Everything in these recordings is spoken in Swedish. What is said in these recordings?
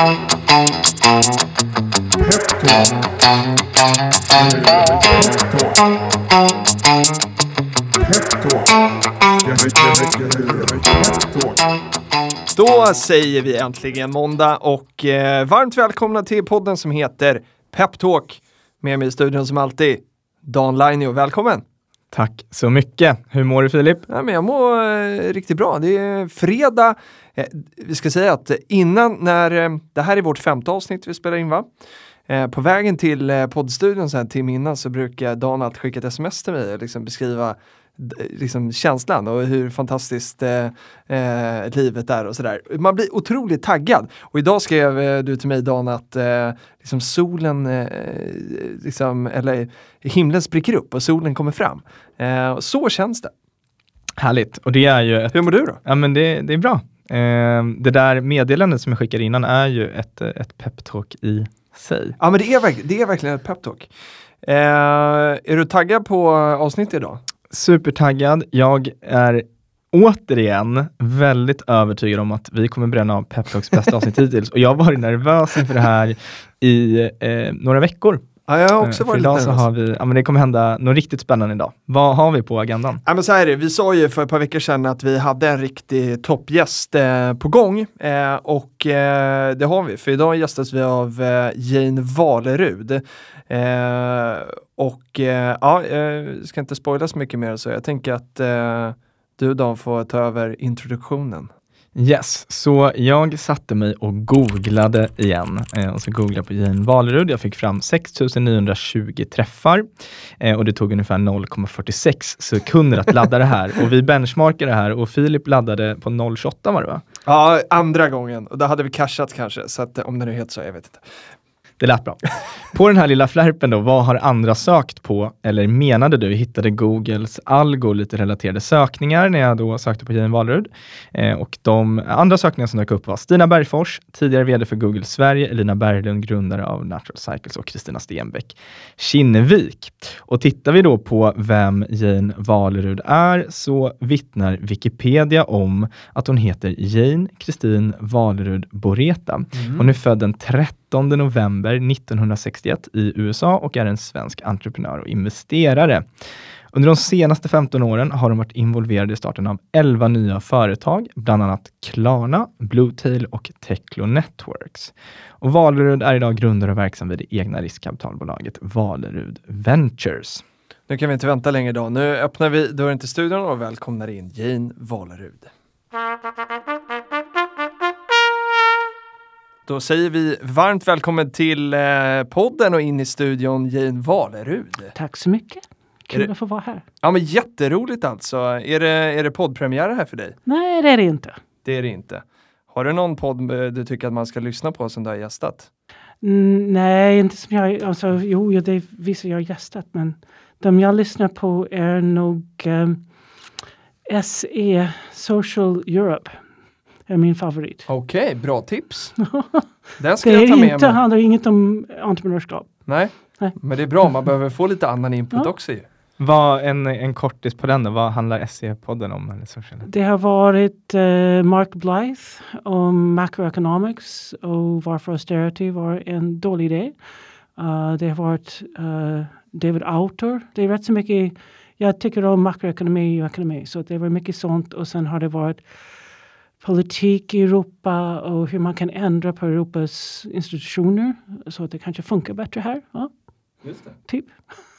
Då säger vi äntligen måndag och eh, varmt välkomna till podden som heter Peptalk. Med mig i studion som alltid, Dan Lainio. Välkommen! Tack så mycket. Hur mår du Filip? Ja, men jag mår eh, riktigt bra. Det är fredag. Eh, vi ska säga att innan, när eh, det här är vårt femte avsnitt vi spelar in va? Eh, på vägen till eh, poddstudion sen till innan så brukar Dan alltid skicka ett sms till mig och liksom beskriva liksom känslan och hur fantastiskt eh, eh, livet är och sådär. Man blir otroligt taggad. Och idag skrev eh, du till mig Dan att eh, liksom solen, eh, liksom, eller himlen spricker upp och solen kommer fram. Eh, så känns det. Härligt. Och det är ju ett, Hur mår du då? ja, men det, det är bra. Eh, det där meddelandet som jag skickade innan är ju ett, ett peptalk i sig. Ja men det är, det är verkligen ett peptalk. Eh, är du taggad på avsnittet idag? Supertaggad. Jag är återigen väldigt övertygad om att vi kommer bränna av Peptalks bästa avsnitt hittills. Och jag har varit nervös inför det här i eh, några veckor. Ja, jag har Eh, också varit lite idag så nervös. har vi, ja men det kommer hända något riktigt spännande idag. Vad har vi på agendan? Ja, men så här är det. Vi sa ju för ett par veckor sedan att vi hade en riktig toppgäst eh, på gång eh, och eh, det har vi. För idag gästas vi av Jane Valerud. Eh, och eh, ja, jag ska inte spoila så mycket mer så jag tänker att eh, du Dan får ta över introduktionen. Yes, så jag satte mig och googlade igen eh, och så googlade på Jane Valerud. Jag fick fram 6920 träffar eh, och det tog ungefär 0,46 sekunder att ladda det här och vi benchmarkade det här och Filip laddade på 0,28 var det va? Ja, andra gången och då hade vi cashat kanske så att om det nu heter så, jag vet inte. Det lät bra. På den här lilla flärpen då, vad har andra sökt på? Eller menade du, hittade Googles algo lite relaterade sökningar när jag då sökte på Jane Valerud. Eh, och de andra sökningar som dök upp var Stina Bergfors, tidigare vd för Google Sverige, Elina Berglund, grundare av Natural Cycles och Kristina Stenbeck Kinnevik. Och tittar vi då på vem Jane Valerud är så vittnar Wikipedia om att hon heter Jane Kristin Valerud Boreta. Hon är född den 19 november 1961 i USA och är en svensk entreprenör och investerare. Under de senaste 15 åren har hon varit involverad i starten av 11 nya företag, bland annat Klarna, Bluetail och Teclo Networks. Och Valerud är idag grundare och verksam vid det egna riskkapitalbolaget Valerud Ventures. Nu kan vi inte vänta längre idag. Nu öppnar vi dörren till studion och välkomnar in Jane Valerud. Då säger vi varmt välkommen till eh, podden och in i studion Jane Valerud. Tack så mycket. Kul det- att få vara här. Ja men jätteroligt alltså. Är det, är det poddpremiär här för dig? Nej, det är det inte. Det är det inte. Har du någon podd eh, du tycker att man ska lyssna på som du har gästat? Mm, nej, inte som jag... Alltså, jo, jo, det är vissa jag har gästat, men de jag lyssnar på är nog um, SE Social Europe. Är min favorit. Okej, bra tips. Den ska Det jag ta med inte, mig. handlar inget om entreprenörskap. Nej. Nej. men det är bra. Man behöver få lite annan input Ja. också. Vad, en, en kortis på den då, vad handlar SE-podden om? Eller så? Det har varit eh, Mark Blythe om macroeconomics och varför austerity var en dålig idé. Uh, det har varit eh, David Autor. Det är rätt så mycket. Jag tycker om makroekonomi och ekonomi så det var mycket sånt och sen har det varit politik i Europa och hur man kan ändra på Europas institutioner så att det kanske funkar bättre här. Ja, typ.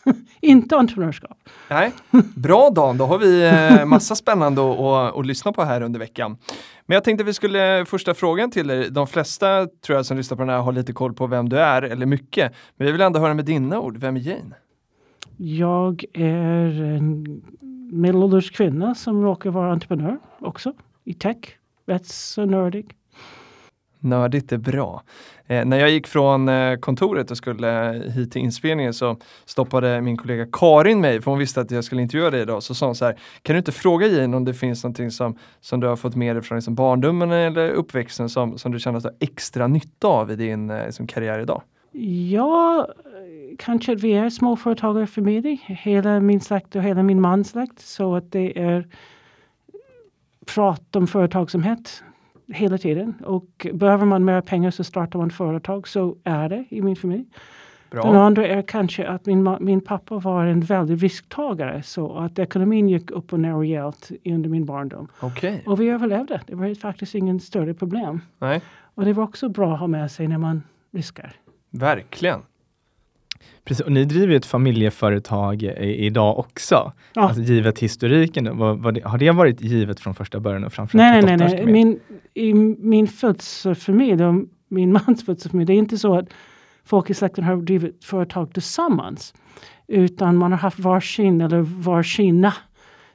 Inte entreprenörskap. Nej, bra Dan, då har vi eh, massa spännande att, att, att lyssna på här under veckan. Men jag tänkte vi skulle, första frågan till dig, de flesta tror jag som lyssnar på den här har lite koll på vem du är, eller mycket. Men vi vill ändå höra med dina ord, vem är Jane? Jag är en medelålders kvinna som råkar vara entreprenör också i tech. Rätt så nördig. Nördigt är bra. Eh, när jag gick från eh, kontoret och skulle hit till inspelningen så stoppade min kollega Karin mig, för hon visste att jag skulle intervjua dig idag, så sa hon så här, kan du inte fråga Jane om det finns någonting som, som du har fått med dig från liksom barndomen eller uppväxten som, som du känner att du har extra nytta av i din eh, liksom karriär idag? Ja, kanske att vi är småföretagare familj. Hela min släkt och hela min mans släkt. Så att det är prat om företagsamhet. hela tiden. Och behöver man mer pengar så startar man företag. Så är det i min familj. Den Bra. andra är kanske att min, min pappa var en väldig risktagare. Så att ekonomin gick upp och ner rejält under min barndom. Okej. Och vi överlevde. Det var faktiskt ingen större problem. Nej, Och det var också bra att ha med sig när man riskar. verkligen. Precis, och ni driver ju ett familjeföretag i, idag också. Ja. Alltså, givet historiken, vad, vad det, har det varit givet från första början och framförallt Nej, nej, nej. nej. Min, I min födselfamilj, och min mans födselfamilj, det är inte så att folk i släkten har drivit företag tillsammans. Utan man har haft varsin eller varsina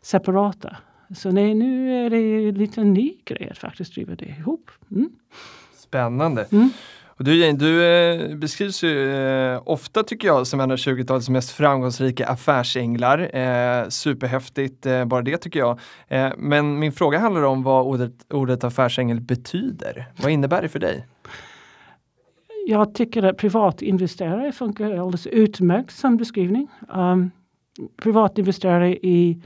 separata. Så nej, nu är det en liten ny grej att faktiskt driva det ihop. Mm. Spännande. Mm. Och du, Jane, du eh, beskrivs ju eh, ofta tycker jag som en av 20-talets mest framgångsrika affärsänglar. Eh, superhäftigt, eh, bara det tycker jag. Eh, men min fråga handlar om vad ordet, ordet affärsängel betyder. Vad innebär det för dig? Jag tycker att privatinvesterare funkar alldeles utmärkt som beskrivning. Um, privatinvesterare i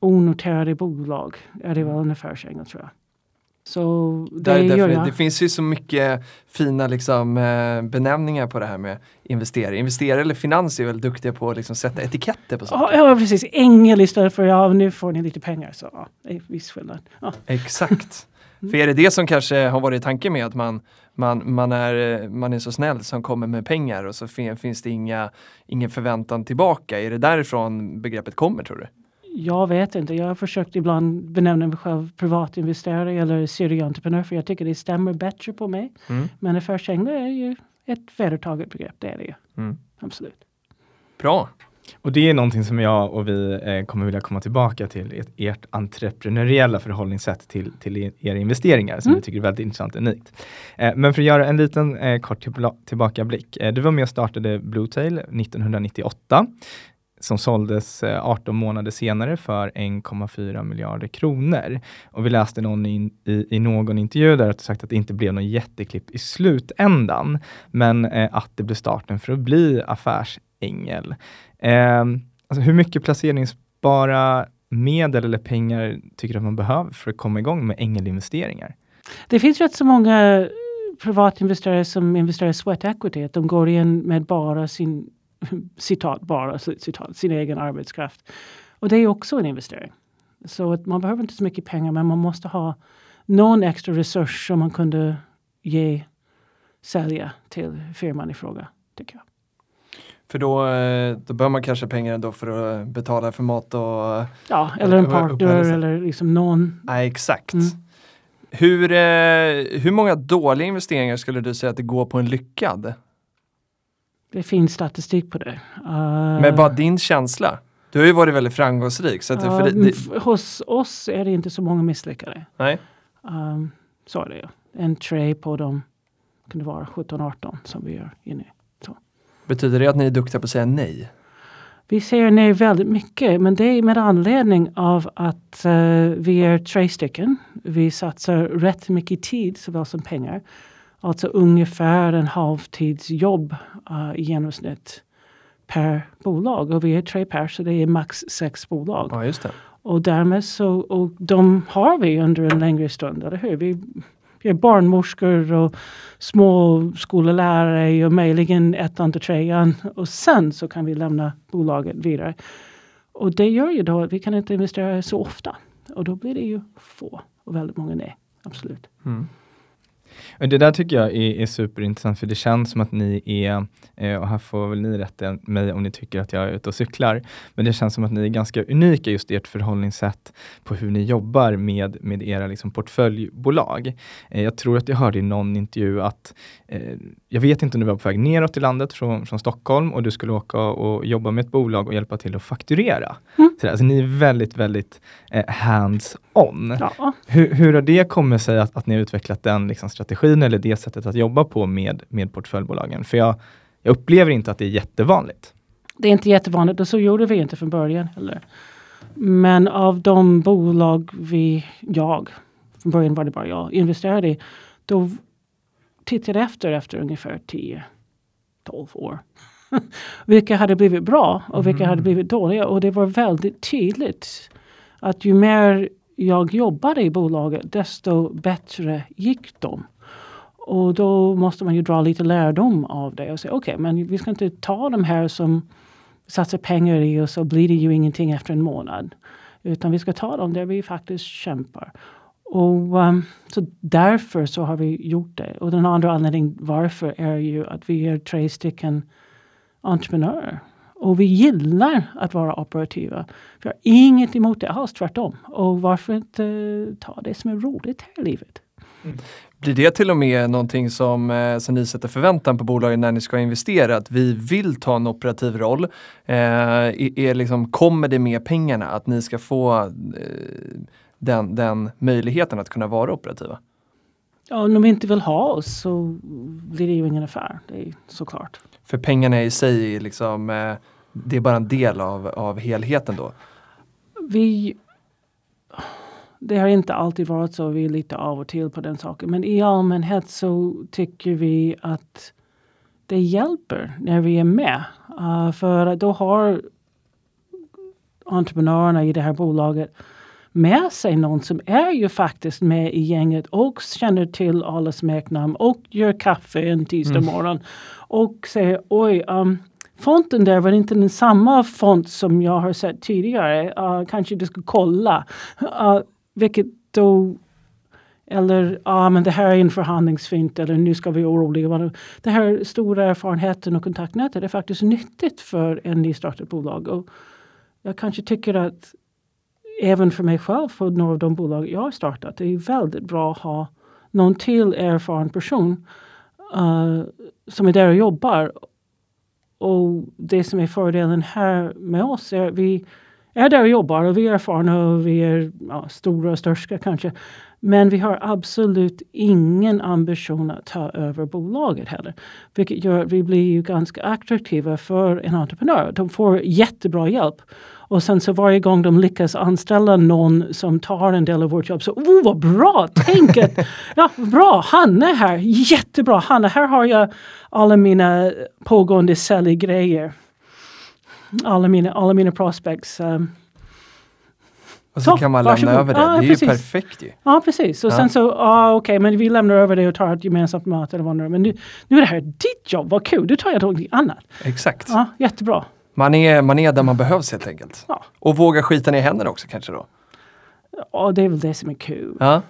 onoterade bolag är det väl en affärsängel tror jag. Så det Där, gör jag. det finns ju så mycket fina liksom, eh, benämningar på det här med investerare. Investerare eller finans är väl duktiga på att liksom, sätta etiketter på saker. Ja, ja, precis. Ängel istället för ja, nu får ni lite pengar. Så ja, det är viss skillnad. Ja. Exakt. För är det det som kanske har varit tanken med att man, man, man, är, man är så snäll som kommer med pengar och så fin, finns det inga, ingen förväntan tillbaka. Är det därifrån begreppet kommer tror du? Jag vet inte. Jag har försökt ibland benämna mig själv privatinvesterare eller serieentreprenör för jag tycker det stämmer bättre på mig. Mm. Men affärsänglar är ju ett vedertaget begrepp. Det är det ju. Mm. Absolut. Bra. Och det är någonting som jag och vi eh, kommer vilja komma tillbaka till, ert, ert entreprenöriella förhållningssätt till, till er- era investeringar som Mm. vi tycker är väldigt intressant och unikt. Eh, men för att göra en liten eh, kort tillbakablick. Du var med och startade Bluetail 1998 som såldes eh, 18 månader senare för 1,4 miljarder kronor. Och vi läste någon in, i, i någon intervju där att du sagt att det inte blev någon jätteklipp i slutändan, men eh, att det blev starten för att bli affärsängel. Eh, alltså hur mycket placeringsbara medel eller pengar tycker du att man behöver för att komma igång med ängelinvesteringar? Det finns rätt så många privatinvesterare som investerar i sweat equity. Att de går in med bara sin, citat, bara citat, sin egen arbetskraft. Och det är också en investering. Så att man behöver inte så mycket pengar men man måste ha någon extra resurs som man kunde ge, sälja till firman i fråga. Tycker jag. För då, eh, då behöver man kanske pengar ändå för att betala för mat och... Ja, eller en partner eller liksom någon. Nej, exakt. Mm. Hur, eh, hur många dåliga investeringar skulle du säga att det går på en lyckad? Det finns statistik på det. Uh, Med bara din känsla. Du har ju varit väldigt framgångsrik. Så att det, det, men hos oss är det inte så många misslyckade. nej. Um, så är det ju. En tray på dem kunde vara 17-18 som vi gör inne. Betyder det att ni är duktiga på att säga nej? Vi säger nej väldigt mycket men det är med anledning av att eh, vi är tre stycken. Vi satsar rätt mycket tid såväl som pengar. Alltså ungefär en halvtidsjobb uh, i genomsnitt per bolag. Och vi är tre per så det är max sex bolag. Ja, just det. Och därmed så, och de har vi under en längre stund, eller hur? Vi, vi är barnmorskor och små skolelärare och möjligen ettan till trean. Och sen så kan vi lämna bolaget vidare. Och det gör ju då att vi kan inte investera så ofta. Och då blir det ju få och väldigt många nej. Absolut. Mm. Och Det där tycker jag är, är superintressant, för det känns som att ni är, eh, och här får väl ni rätta mig om ni tycker att jag är ute och cyklar, men det känns som att ni är ganska unika just i ert förhållningssätt på hur ni jobbar med, med era liksom, portföljbolag. Eh, jag tror att jag hörde i någon intervju att, eh, jag vet inte om du var på väg neråt i landet från, från Stockholm och du skulle åka och jobba med ett bolag och hjälpa till att fakturera. Mm. Så, alltså, ni är väldigt, väldigt eh, hands-on. Ja, Hur, hur har det kommit sig att, att ni har utvecklat den liksom, strategin eller det sättet att jobba på med, med portföljbolagen? För jag, jag upplever inte att det är jättevanligt. det är inte jättevanligt och så gjorde vi inte från början heller. Men av de bolag vi, jag, från början var det bara jag, investerade i, då tittade efter efter ungefär 10-12 år. vilka hade blivit bra och vilka hade blivit dåliga och det var väldigt tydligt att ju mer jag jobbade i bolaget desto bättre gick de. Och då måste man ju dra lite lärdom av det och säga okej, okay, men vi ska inte ta de här som satsar pengar i och så blir det ju ingenting efter en månad. Utan vi ska ta dem där vi faktiskt kämpar. Och um, så därför så har vi gjort det. Och den andra anledningen varför är ju att vi är tre stycken entreprenörer. Och vi gillar att vara operativa. Vi har inget emot det alls, tvärtom. Och varför inte ta det som är roligt här i livet? Mm. Blir det till och med någonting som, eh, som ni sätter förväntan på bolagen när ni ska investera? Att vi vill ta en operativ roll. Eh, är, liksom, kommer det med pengarna att ni ska få eh, den, den möjligheten att kunna vara operativa? Ja, om de inte vill ha oss så blir det ju ingen affär, det är såklart. För pengarna i sig, är liksom, eh, det är bara en del av, av helheten då? Vi det har inte alltid varit så. Vi är lite av och till på den saken. Men i allmänhet så tycker vi att det hjälper när vi är med. Uh, för då har entreprenörerna i det här bolaget med sig någon som är ju faktiskt med i gänget och känner till alla smeknamn och gör kaffe en tisdag mm. morgon. Och säger oj, um, fonten där var inte den samma font som jag har sett tidigare. Uh, kanske du ska kolla. Uh, vilket då eller ah, men det här är en förhandlingsfint eller nu ska vi oroliga. Det här stora erfarenheten och kontaktnätet är faktiskt nyttigt för en nystartat bolag. Och jag kanske tycker att även för mig själv, för några av de bolag jag har startat, det är väldigt bra att ha någon till erfaren person uh, som är där och jobbar. Och det som är fördelen här med oss är att vi är där och jobbar och vi är erfarna och vi är ja, stora och största kanske. Men vi har absolut ingen ambition att ta över bolaget heller. Vilket gör att vi blir ju ganska attraktiva för en entreprenör. De får jättebra hjälp. Och sen så varje gång de lyckas anställa någon som tar en del av vårt jobb så, oh vad bra, tänk att, ja bra, Hanna här, jättebra, Hanna, här har jag alla mina pågående säljgrejer alla mina, alla mina prospects. Um, och så, så kan man lämna över det. Ja, det är precis. ju perfekt ju. Ja, precis. Och ja. sen så, ah, okej, okay, men vi lämnar över det och tar ett gemensamt möte eller vad nu Men nu, nu är det här ditt jobb, vad kul, du tar jag någonting annat. Exakt. Ja, jättebra. Man är, man är där man behövs helt enkelt. Ja. Och våga skita ner i händerna också kanske då? Ja, det är väl det som är kul. Ja.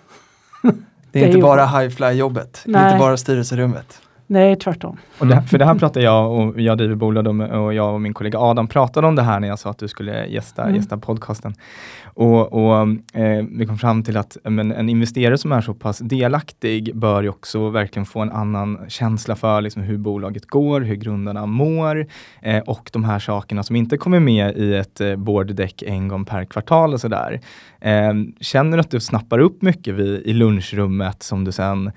Det är, det är inte bara high fly jobbet, det är inte bara styrelserummet. Nej, tvärtom. Och det, för det här pratade jag och jag driver bolag och jag och min kollega Adam pratade om det här när jag sa att du skulle gästa, mm. gästa podcasten. Och, och eh, Vi kom fram till att men, en investerare som är så pass delaktig bör ju också verkligen få en annan känsla för liksom, hur bolaget går, hur grundarna mår eh, och de här sakerna som inte kommer med i ett eh, board deck en gång per kvartal och sådär. Eh, känner du att du snappar upp mycket vid, i lunchrummet som du sen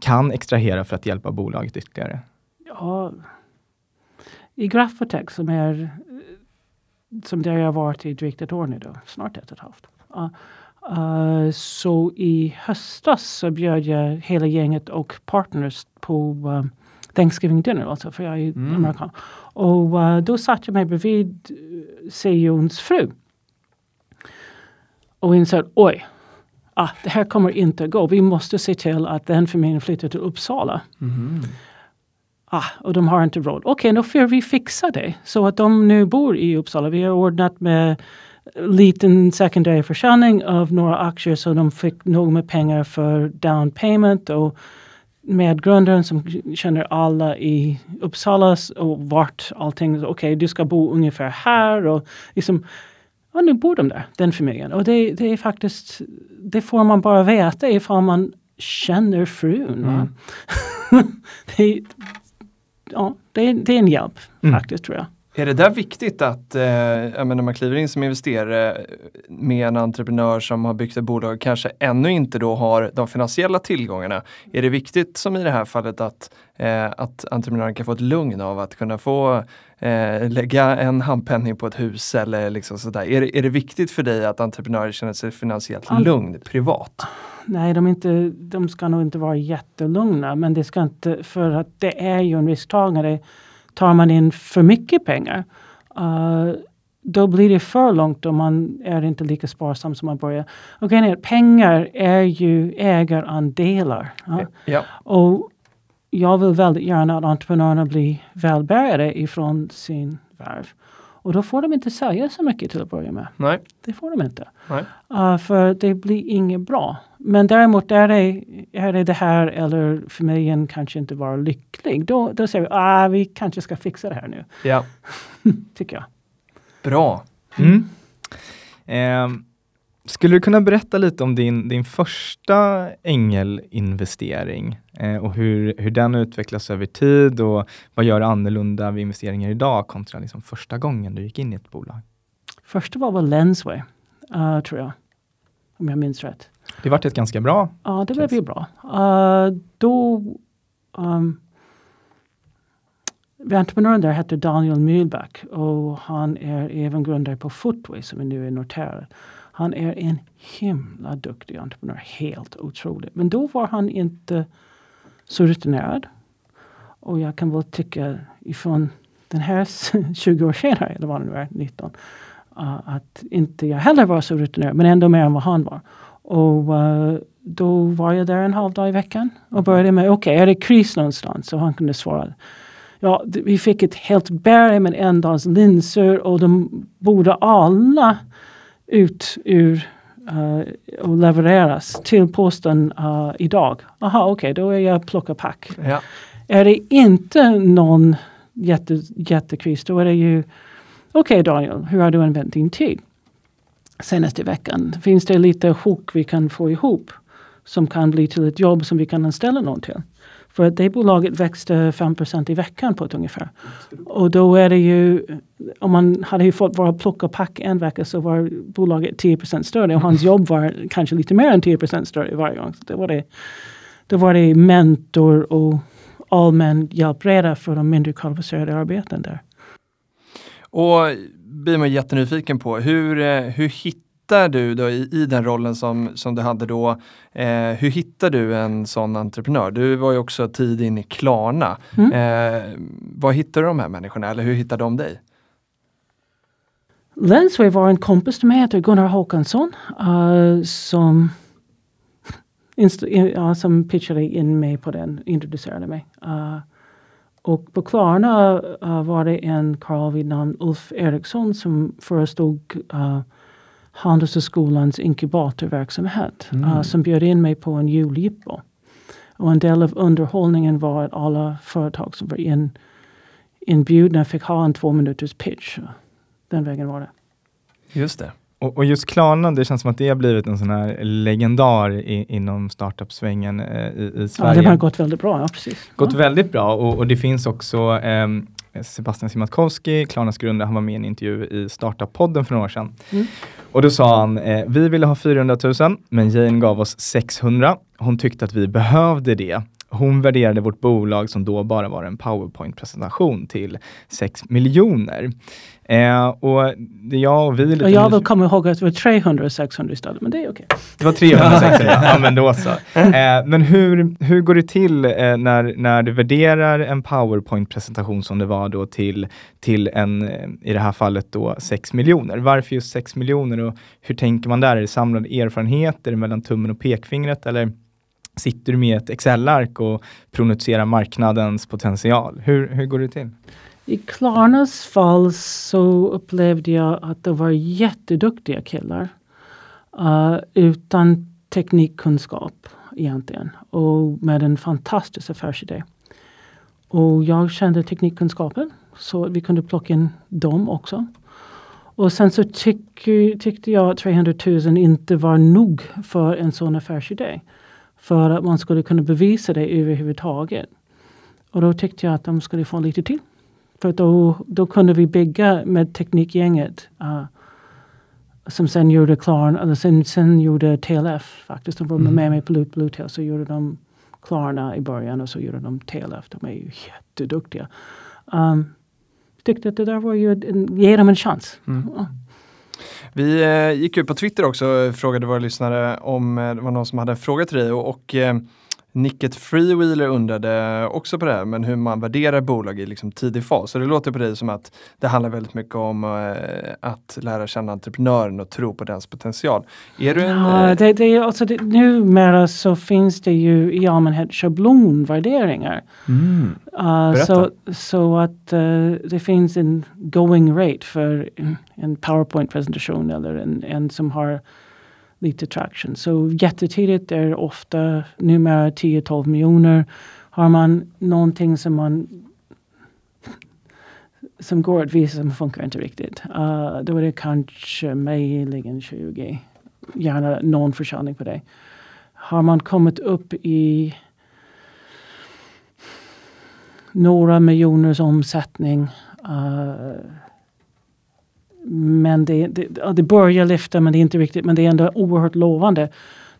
kan extrahera för att hjälpa bolaget ytterligare? Ja, i Graphotech som är som där jag varit i drygt ett år nu då, snart ett och ett halvt. Uh, uh, så i höstas så bjöd jag hela gänget och partners på uh, Thanksgiving dinner, alltså för jag är mm. amerikan. Och uh, då satt jag mig bredvid CEOns fru. Och insåg, oj, ah, det här kommer inte gå. Vi måste se till att den familjen flyttar till Uppsala. Mm. Ah, och de har inte råd. Okej, okay, då får vi fixa det. Så att de nu bor i Uppsala. Vi har ordnat med liten sekundär försäljning av några aktier så de fick nog med pengar för down payment och med grundaren som känner alla i Uppsala och vart allting, okej okay, du ska bo ungefär här och liksom och nu bor de där, den familjen. Och det, det är faktiskt, det får man bara veta ifall man känner frun. Mm. det, ja, det, det, är en hjälp mm. faktiskt tror jag. Är det där viktigt att, eh, menar, man kliver in som investerare med en entreprenör som har byggt ett bolag, kanske ännu inte då har de finansiella tillgångarna. Är det viktigt som i det här fallet att, eh, att entreprenören kan få ett lugn av att kunna få eh, lägga en handpenning på ett hus eller liksom sådär. Är, det, är det viktigt för dig att entreprenörer känner sig finansiellt All... lugn privat? Nej, de, inte, de ska nog inte vara jättelugna men det ska inte, för att det är ju en risktagare tar man in för mycket pengar, uh, då blir det för långt och man är inte lika sparsam som man börjar. Och grejen är pengar är ju ägarandelar. Ja? Ja. Och jag vill väldigt gärna att entreprenörerna blir välbärgade ifrån sin värld. Och då får de inte sälja så mycket till att börja med. Nej. Det får de inte. Nej. Uh, för det blir inget bra. Men däremot är det, är det det här eller familjen kanske inte var lycklig. Då, då säger vi ah, vi kanske ska fixa det här nu. Ja. Tycker jag. Bra. Mm. Eh, skulle du kunna berätta lite om din, din första ängelinvestering eh, och hur, hur den utvecklas över tid och vad gör annorlunda vid investeringar idag kontra liksom första gången du gick in i ett bolag? Första var väl Lensway, uh, tror jag. Om jag minns rätt. Det vart ett ganska bra. Ja, det blev ju bra. Uh, då um, entreprenören där heter Daniel Mühlback och han är även grundare på Footway som är nu är noterad. Han är en himla duktig entreprenör, helt otroligt. Men då var han inte så rutinerad. Och jag kan väl tycka ifrån den här 20 år senare, eller vad det nu är, 19, att inte jag heller var så rutinerad, men ändå mer än vad han var. Och uh, då var jag där en halv dag i veckan och började med, okej, okay, är det kris någonstans? Och han kunde svara. Ja, vi fick ett helt berg med en dags linser och de borde alla ut ur uh, och levereras till posten uh, idag. Aha, okej, okay, då är jag plocka pack. Ja. Är det inte någon jätte, jättekris, då är det ju okej okay, Daniel, hur har du använt din tid? Senaste veckan, finns det lite hook vi kan få ihop som kan bli till ett jobb som vi kan anställa någon till? För att det bolaget växte 5% i veckan på ett ungefär. Och då är det ju, om man hade ju fått bara plocka och packa en vecka så var bolaget 10% större och hans jobb var kanske lite mer än 10% större varje gång. Så det var det, då var det mentor och allmän hjälpreda för de mindre kvalificerade arbeten där. Och blir man jättenyfiken på, hur, eh, hur hittar du då i, i den rollen som, som du hade då, eh, hur hittar du en sån entreprenör? Du var ju också tid in i Klarna. Mm. Eh, vad hittar du de här människorna eller hur hittar de dig? Lensway var en kompis till mig, heter Gunnar Håkansson, uh, som, uh, som pitchade in mig på den, introducerade mig. Uh, och på Klarna uh, var det en karl vid namn Ulf Eriksson som förestod uh, Handelshögskolans inkubatorverksamhet Mm. uh, som bjöd in mig på en juljippo. Och en del av underhållningen var att alla företag som var in, inbjudna fick ha en två minuters pitch. Den vägen var det. Just det. Och, och just Klarna, det känns som att det har blivit en sån här legendar i, inom startup-svängen eh, i, i Ja, Sverige. det har gått väldigt bra, ja precis. gått ja. väldigt bra och, och det finns också ehm, Sebastian Siemiatkowski, Klarnas grundare, han var med i en intervju i Startup-podden för några år sedan. Mm. Och då sa han, eh, vi ville ha 400 000 men Jane gav oss 600. Hon tyckte att vi behövde det. Hon värderade vårt bolag som då bara var en powerpoint-presentation till 6 miljoner. Eh, och det jag och vi lite Och jag vill komma ihåg att det var 300 och 600 istället, men det är okej. det var 360, ja men då så. Eh, men hur, hur går det till eh, när, när du värderar en powerpoint-presentation som det var då till, till en, eh, i det här fallet då 6 miljoner? Varför just 6 miljoner och hur tänker man där? Är det samlade erfarenheter mellan tummen och pekfingret eller sitter du med ett Excel-ark och prognostiserar marknadens potential? Hur, hur går det till? I Klarnas fall så upplevde jag att det var jätteduktiga killar. uh, utan teknikkunskap egentligen. Och med en fantastisk affärsidé. Och jag kände teknikkunskapen. Så att vi kunde plocka in dem också. Och sen så tyck, tyckte jag att 300 000 inte var nog för en sån affärsidé. För att man skulle kunna bevisa det överhuvudtaget. Och då tyckte jag att de skulle få lite till. För då, då kunde vi bygga med teknikgänget. Uh, som sen gjorde Klarna, eller sen, sen gjorde TLF faktiskt. De var Mm. med mig på Bluetail. Så gjorde de Klarna i början och så gjorde de TLF. De är ju jätteduktiga. Um, tyckte att det där var ju, en, ge dem en chans. Mm. Ja. Vi eh, gick ut på Twitter också och frågade våra lyssnare om eh, det var någon som hade en fråga till dig och, och eh, Nicket Freewheeler undrade också på det här, men hur man värderar bolag i liksom tidig fas. Så det låter på dig som att det handlar väldigt mycket om eh, att lära känna entreprenören och tro på dens potential. Är du en... Ja, eh, det, det, är alltså det, numera så finns det ju i allmänhet schablonvärderingar. Mm. Uh, så, så att eh, det finns en going rate för en, en powerpoint-presentation eller en, en som har lite traction. Så jättetidigt är ofta numera 10-12 miljoner. Har man någonting som man som går att visa som funkar inte riktigt. Uh, då är det kanske möjligen 20. Gärna någon försäljning på det. Har man kommit upp i några miljoners omsättning. Uh, men det, det, ja, det börjar lyfta men det är inte riktigt, men det är ändå oerhört lovande.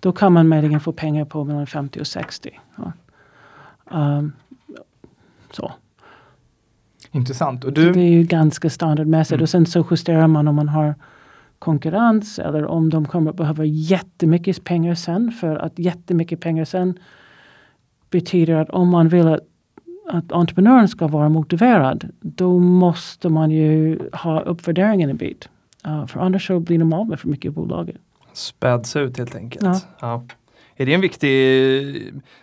Då kan man möjligen få pengar på mellan 50 och 60. Ja. Um, så. Intressant. Och du, Det är ju ganska standardmässigt Mm. och sen så justerar man om man har konkurrens eller om de kommer att behöva jättemycket pengar sen för att jättemycket pengar sen betyder att om man vill att, att entreprenören ska vara motiverad då måste man ju ha uppvärderingen en bit. Uh, för annars så blir de av med för mycket i bolaget. späds ut helt enkelt. Ja. Ja. Är det en viktig,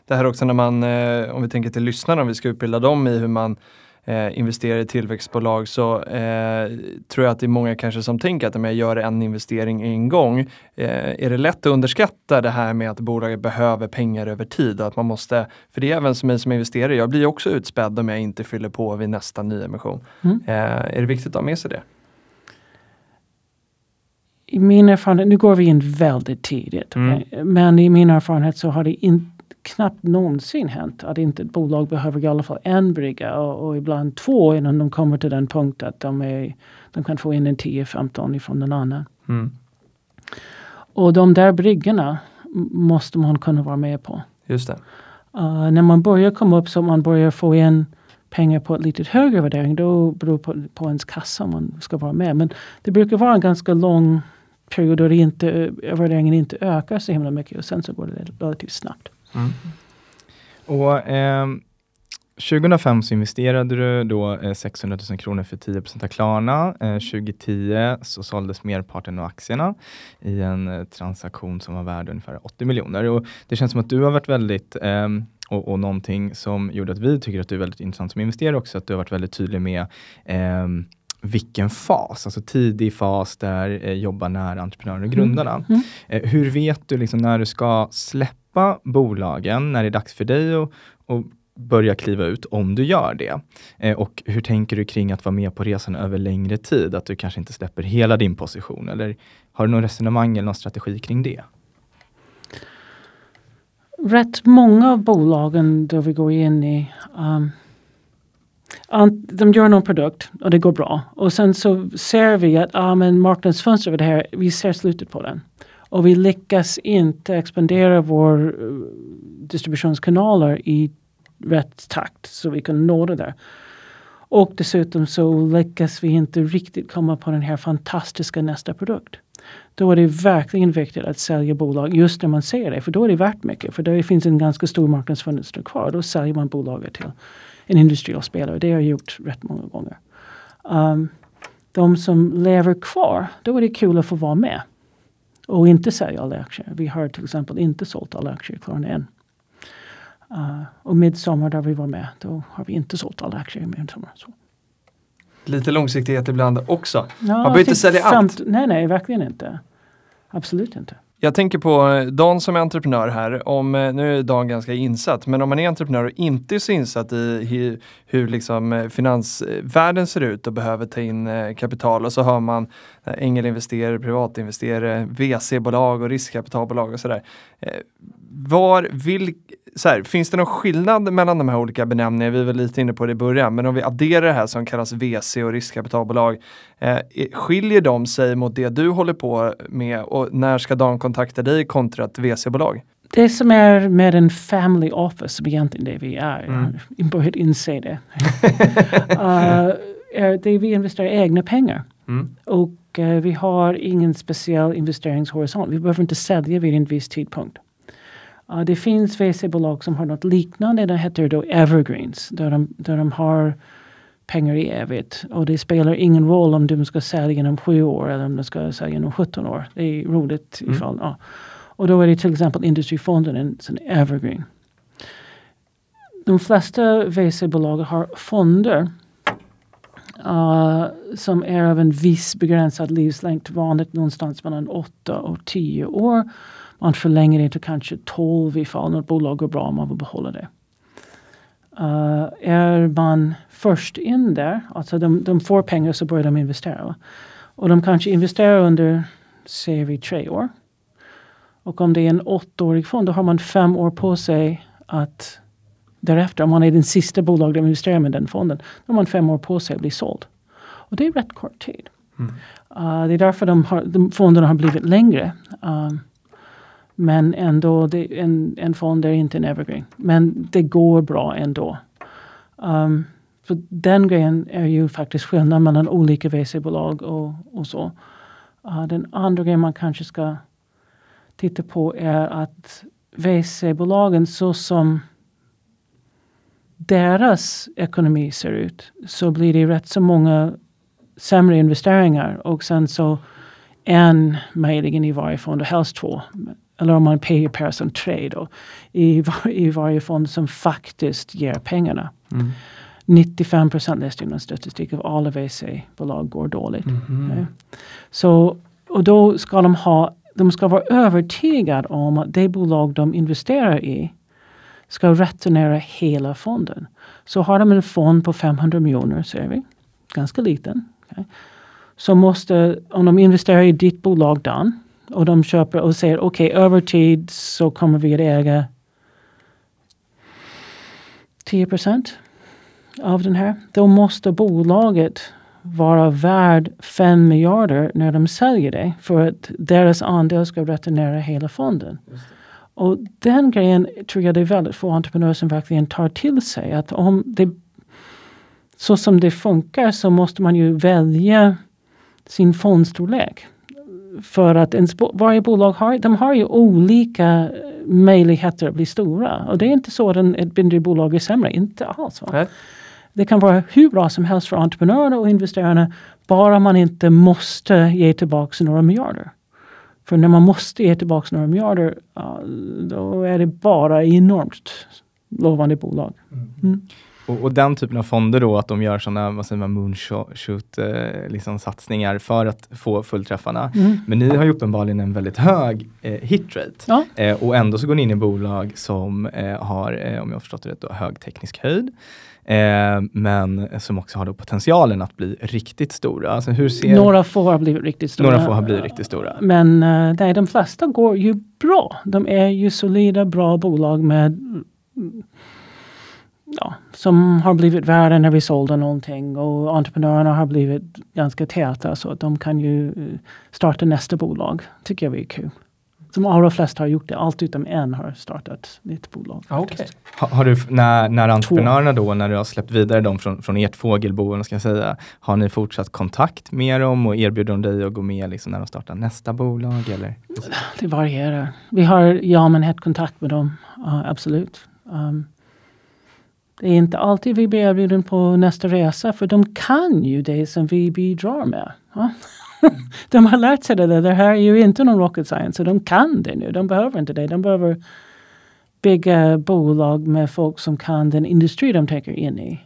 det här också när man, eh, om vi tänker till lyssnarna, om vi ska utbilda dem i hur man eh, investerar i tillväxtbolag så eh, tror jag att det är många kanske som tänker att om jag gör en investering en gång, eh, är det lätt att underskatta det här med att bolaget behöver pengar över tid att man måste, för det är även som mig som investerare, jag blir också utspädd om jag inte fyller på vid nästa nyemission. Mm. Eh, är det viktigt att ha med sig det? I min erfarenhet, nu går vi in väldigt tidigt, Mm. okej? men i min erfarenhet så har det in, knappt någonsin hänt att inte ett bolag behöver i alla fall en brygga och, och ibland två innan de kommer till den punkt att de, är, de kan få in en 10-15 ifrån den annan. Mm. Och de där bryggorna måste man kunna vara med på. Just det. Uh, när man börjar komma upp så man börjar få in pengar på ett lite högre värdering då beror på, på ens kassa om man ska vara med. Men det brukar vara en ganska lång period då det inte, värderingen inte ökar så himla mycket och sen så går det relativt snabbt. Mm. och, ehm, 2005 så investerade du då eh, 600 000 kronor för 10 av Klarna. Eh, 2010 så såldes merparten av aktierna i en eh, transaktion som var värd ungefär 80 miljoner. Och det känns som att du har varit väldigt, ehm, och, och någonting som gjorde att vi tycker att du är väldigt intressant som investerare också, att du har varit väldigt tydlig med ehm, vilken fas, alltså tidig fas där eh, jobbar nära entreprenören och grundarna. Mm. Eh, hur vet du liksom när du ska släppa bolagen, när det är dags för dig att att börja kliva ut, om du gör det? Eh, och hur tänker du kring att vara med på resan över längre tid? Att du kanske inte släpper hela din position? Eller har du någon resonemang eller någon strategi kring det? Rätt många av bolagen då vi går in i um, de gör någon produkt och det går bra. Och sen så ser vi att ah, men marknadsfönstret det här, vi ser slutet på den. Och vi lyckas inte expandera vår eh, distributionskanaler i rätt takt så vi kan nå det där. Och dessutom så lyckas vi inte riktigt komma på den här fantastiska nästa produkt. Då är det verkligen viktigt att sälja bolag just när man ser det, för då är det värt mycket. För det finns en ganska stor marknadsfönster kvar. Då säljer man bolaget till en industriell spelare. Det har jag gjort rätt många gånger. Um, de som lever kvar, då är det kul att få vara med. Och inte sälja alla aktier. Vi har till exempel inte sålt alla aktier i Klarna än. Uh, och midsommar där vi var med, då har vi inte sålt alla aktier i midsommar. Så. Lite långsiktighet ibland också. Ja, Man behöver inte sälja allt. Nej, nej, verkligen inte. Absolut inte. Jag tänker på eh, Dan som är entreprenör här. Om, eh, nu är Dan ganska insatt, men om man är entreprenör och inte är så insatt i hur, hur liksom eh, finansvärlden ser ut och behöver ta in kapital och så hör man ängelinvesterare, privatinvesterare, VC-bolag och riskkapitalbolag och sådär. Var, vil, så här, finns det någon skillnad mellan de här olika benämningarna? Vi var lite inne på det i början, men om vi adderar det här som kallas VC och riskkapitalbolag, eh, skiljer de sig mot det du håller på med och när ska Dan kontakta dig kontra ett VC-bolag? Det som är med en family office, som egentligen det vi är, Mm. jag börjat inse det. uh, är det vi investerar egna pengar. Mm. Och eh, vi har ingen speciell investeringshorisont. Vi behöver inte sälja vid en viss tidpunkt. Uh, det finns VC-bolag som har något liknande. Det heter då Evergreens. Där de, där de har pengar i evigt. Och det spelar ingen roll om de ska sälja inom sju år eller om de ska sälja inom 17 år. Det är roligt Mm. ifall. Ja. Och då är det till exempel Industrifonden en sån evergreen. De flesta VC-bolag har fonder uh, som är av en viss begränsad livslängd. Vanligt någonstans mellan 8 och 10 år. Man förlänger det till kanske 12 ifall något bolag går bra och man vill behålla det. Uh, är man först in där, alltså de, de får pengar så börjar de investera. Och de kanske investerar under, säger vi, tre år. Och om det är en åttaårig fond, då har man fem år på sig att därefter, om man är den sista bolag de investerar med den fonden, då har man fem år på sig att bli såld. Och det är rätt kort tid. Mm. Uh, det är därför de, har, de fonderna har blivit längre. Um, men ändå, det, en, en fond är inte en evergreen. Men det går bra ändå. Um, för den grejen är ju faktiskt skillnad mellan olika VC-bolag och, och så. Uh, den andra grejen man kanske ska titta på är att VC-bolagen så som deras ekonomi ser ut så blir det rätt så många sämre investeringar och sen så en möjligen i varje fond och helst två. Eller om man pay per som tre då. I, var, I varje fond som faktiskt ger pengarna. Mm. 95 procent läste jag någon statistik av alla VC-bolag går dåligt. Mhm. Ja. Så, och då ska de ha, de ska vara övertygade om att det bolag de investerar i ska returnera hela fonden. Så har de en fond på 500 miljoner, säger vi, ganska liten. okej, Så måste, om de investerar i ditt bolag Dan och de köper och säger okej, över tid så kommer vi att äga 10 procent av den här. Då måste bolaget vara värd 5 miljarder när de säljer det för att deras andel ska returnera hela fonden. Och den grejen tror jag det är väldigt få entreprenörer som verkligen tar till sig. Att om det så som det funkar så måste man ju välja sin fondstorlek. För att bo- varje bolag har, de har ju olika möjligheter att bli stora. Och det är inte så att en, ett mindre bolag är sämre, inte alls. Va? Det kan vara hur bra som helst för entreprenörerna och investerarna bara man inte måste ge tillbaka några miljarder. För när man måste ge tillbaka några miljarder ja, då är det bara enormt lovande bolag. Mm. Och, och den typen av fonder då, att de gör sådana, vad säger man, moonshot eh, liksom satsningar för att få fullträffarna. Mm. Men ni har ju uppenbarligen en väldigt hög eh, hitrate. Ja. Eh, och ändå så går ni in i bolag som eh, har, eh, om jag har förstått det rätt, då, hög teknisk höjd. Eh, men som också har då potentialen att bli riktigt stora. Alltså hur ser Några få har blivit riktigt stora. några få har blivit riktigt stora? Men nej, de flesta går ju bra. De är ju solida, bra bolag med ja, som har blivit värda när vi sålde någonting och entreprenörerna har blivit ganska täta så att de kan ju eh, starta nästa bolag. tycker jag är kul. De allra flesta har gjort det. Allt utom en har startat nytt bolag. Ja, okej. Ha, har du, när, när entreprenörerna då, när du har släppt vidare dem från, från ert fågelbo, ska säga, har ni fortsatt kontakt med dem och erbjuder de dig att gå med liksom, när de startar nästa bolag? Eller? Det varierar. Vi har ja men kontakt med dem. Ja, absolut. Um, det är inte alltid vi blir erbjuden på nästa resa för de kan ju det som vi bidrar med. Ja. de har lärt sig det där. Det här är ju inte någon rocket science. Så de kan det nu. De behöver inte det. De behöver bygga bolag med folk som kan den industri de tänker in i.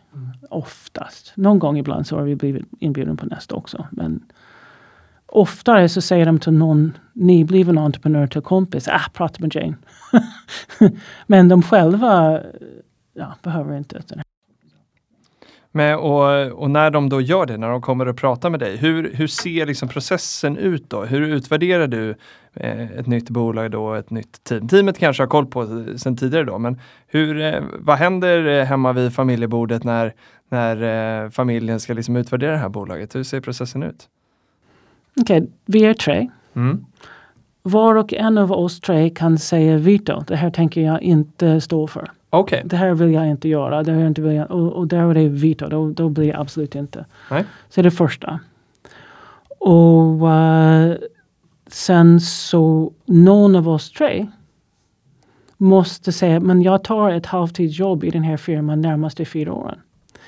Oftast. Någon gång ibland så har vi blivit inbjuden på nästa också. Men oftare så säger de till någon nybliven entreprenör till kompis, ah, prata med Jane. Men de själva ja, behöver inte. Men, och, och när de då gör det, när de kommer och pratar med dig, hur, hur ser liksom processen ut då? Hur utvärderar du eh, ett nytt bolag då, ett nytt team? Teamet kanske har koll på sen tidigare då, men hur, eh, vad händer eh, hemma vid familjebordet när, när eh, familjen ska liksom utvärdera det här bolaget? Hur ser processen ut? Okej, vi är tre. Mm. Var och en av oss tre kan säga veto. Det här tänker jag inte stå för. Okej, Det här vill jag inte göra. Det här inte vill jag, och, och där är det veto. Då, då blir jag absolut inte. Nej. Så det är det första. Och eh, sen så någon av oss tre måste säga men jag tar ett halvtidsjobb i den här firman närmaste fyra åren.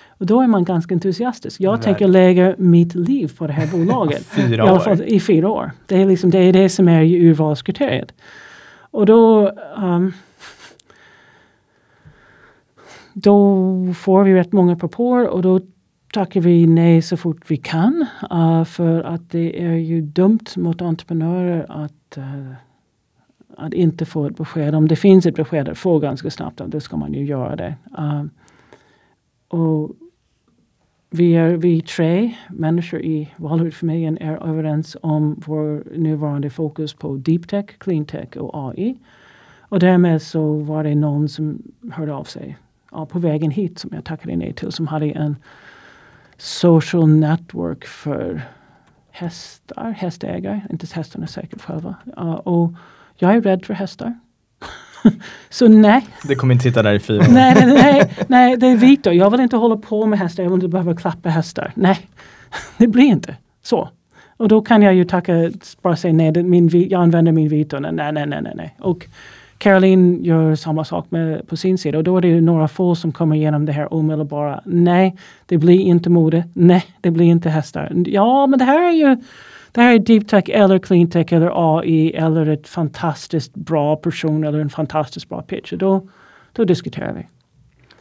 Och då är man ganska entusiastisk. Jag Right. tänker lägga mitt liv på det här bolaget. Fyra I alla år. fall i fyra år. Det är, liksom, det, är det som är urvalskriteriet. Och då, um, då får vi rätt många propåer och då tackar vi nej så fort vi kan. uh, för att det är ju dumt mot entreprenörer att, uh, att inte få ett besked. Om det finns ett besked att få ganska snabbt, då ska man ju göra det. Uh, och vi, är, vi tre människor i Valhut-familjen är överens om vår nuvarande fokus på deep tech, clean tech och AI. Och därmed så var det någon som hörde av sig ja, på vägen hit som jag tackade nej till som hade en social network för hästar, hästägare, inte hästarna säkert själva. Ja, och jag är rädd för hästar. så nej, Det kommer inte sitta där i fyra år. nej, nej, nej, nej, det är Vito. Jag vill inte hålla på med hästar. Jag vill inte behöva klappa hästar. Nej, det blir inte så. Och då kan jag ju tacka, bara säga nej, min, jag använder min Vito. Nej, nej, nej, nej, nej. Och Caroline gör samma sak med, på sin sida. Och då är det några få som kommer igenom det här omedelbara. Nej, det blir inte mode. Nej, det blir inte hästar. Ja, men det här är ju det här är deep tech eller clean tech eller AI eller ett fantastiskt bra person eller en fantastiskt bra pitch. Och då, då diskuterar vi.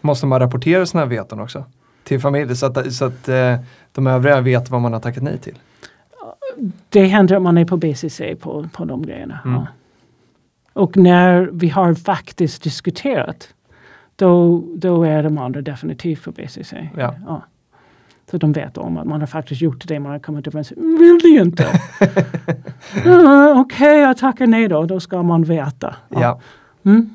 Måste man rapportera sådana här veton också? Till familjen så att, så att eh, de övriga vet vad man har tackat nej till? Det händer att man är på BCC på, på de grejerna. Mm. Ja. Och när vi har faktiskt diskuterat då, då är de andra definitivt på BCC. Ja. Så de vet om att man har faktiskt gjort det man har kommit överens om. Vill du inte? uh, Okej, jag tackar nej då. Då ska man veta. Ja. Mm.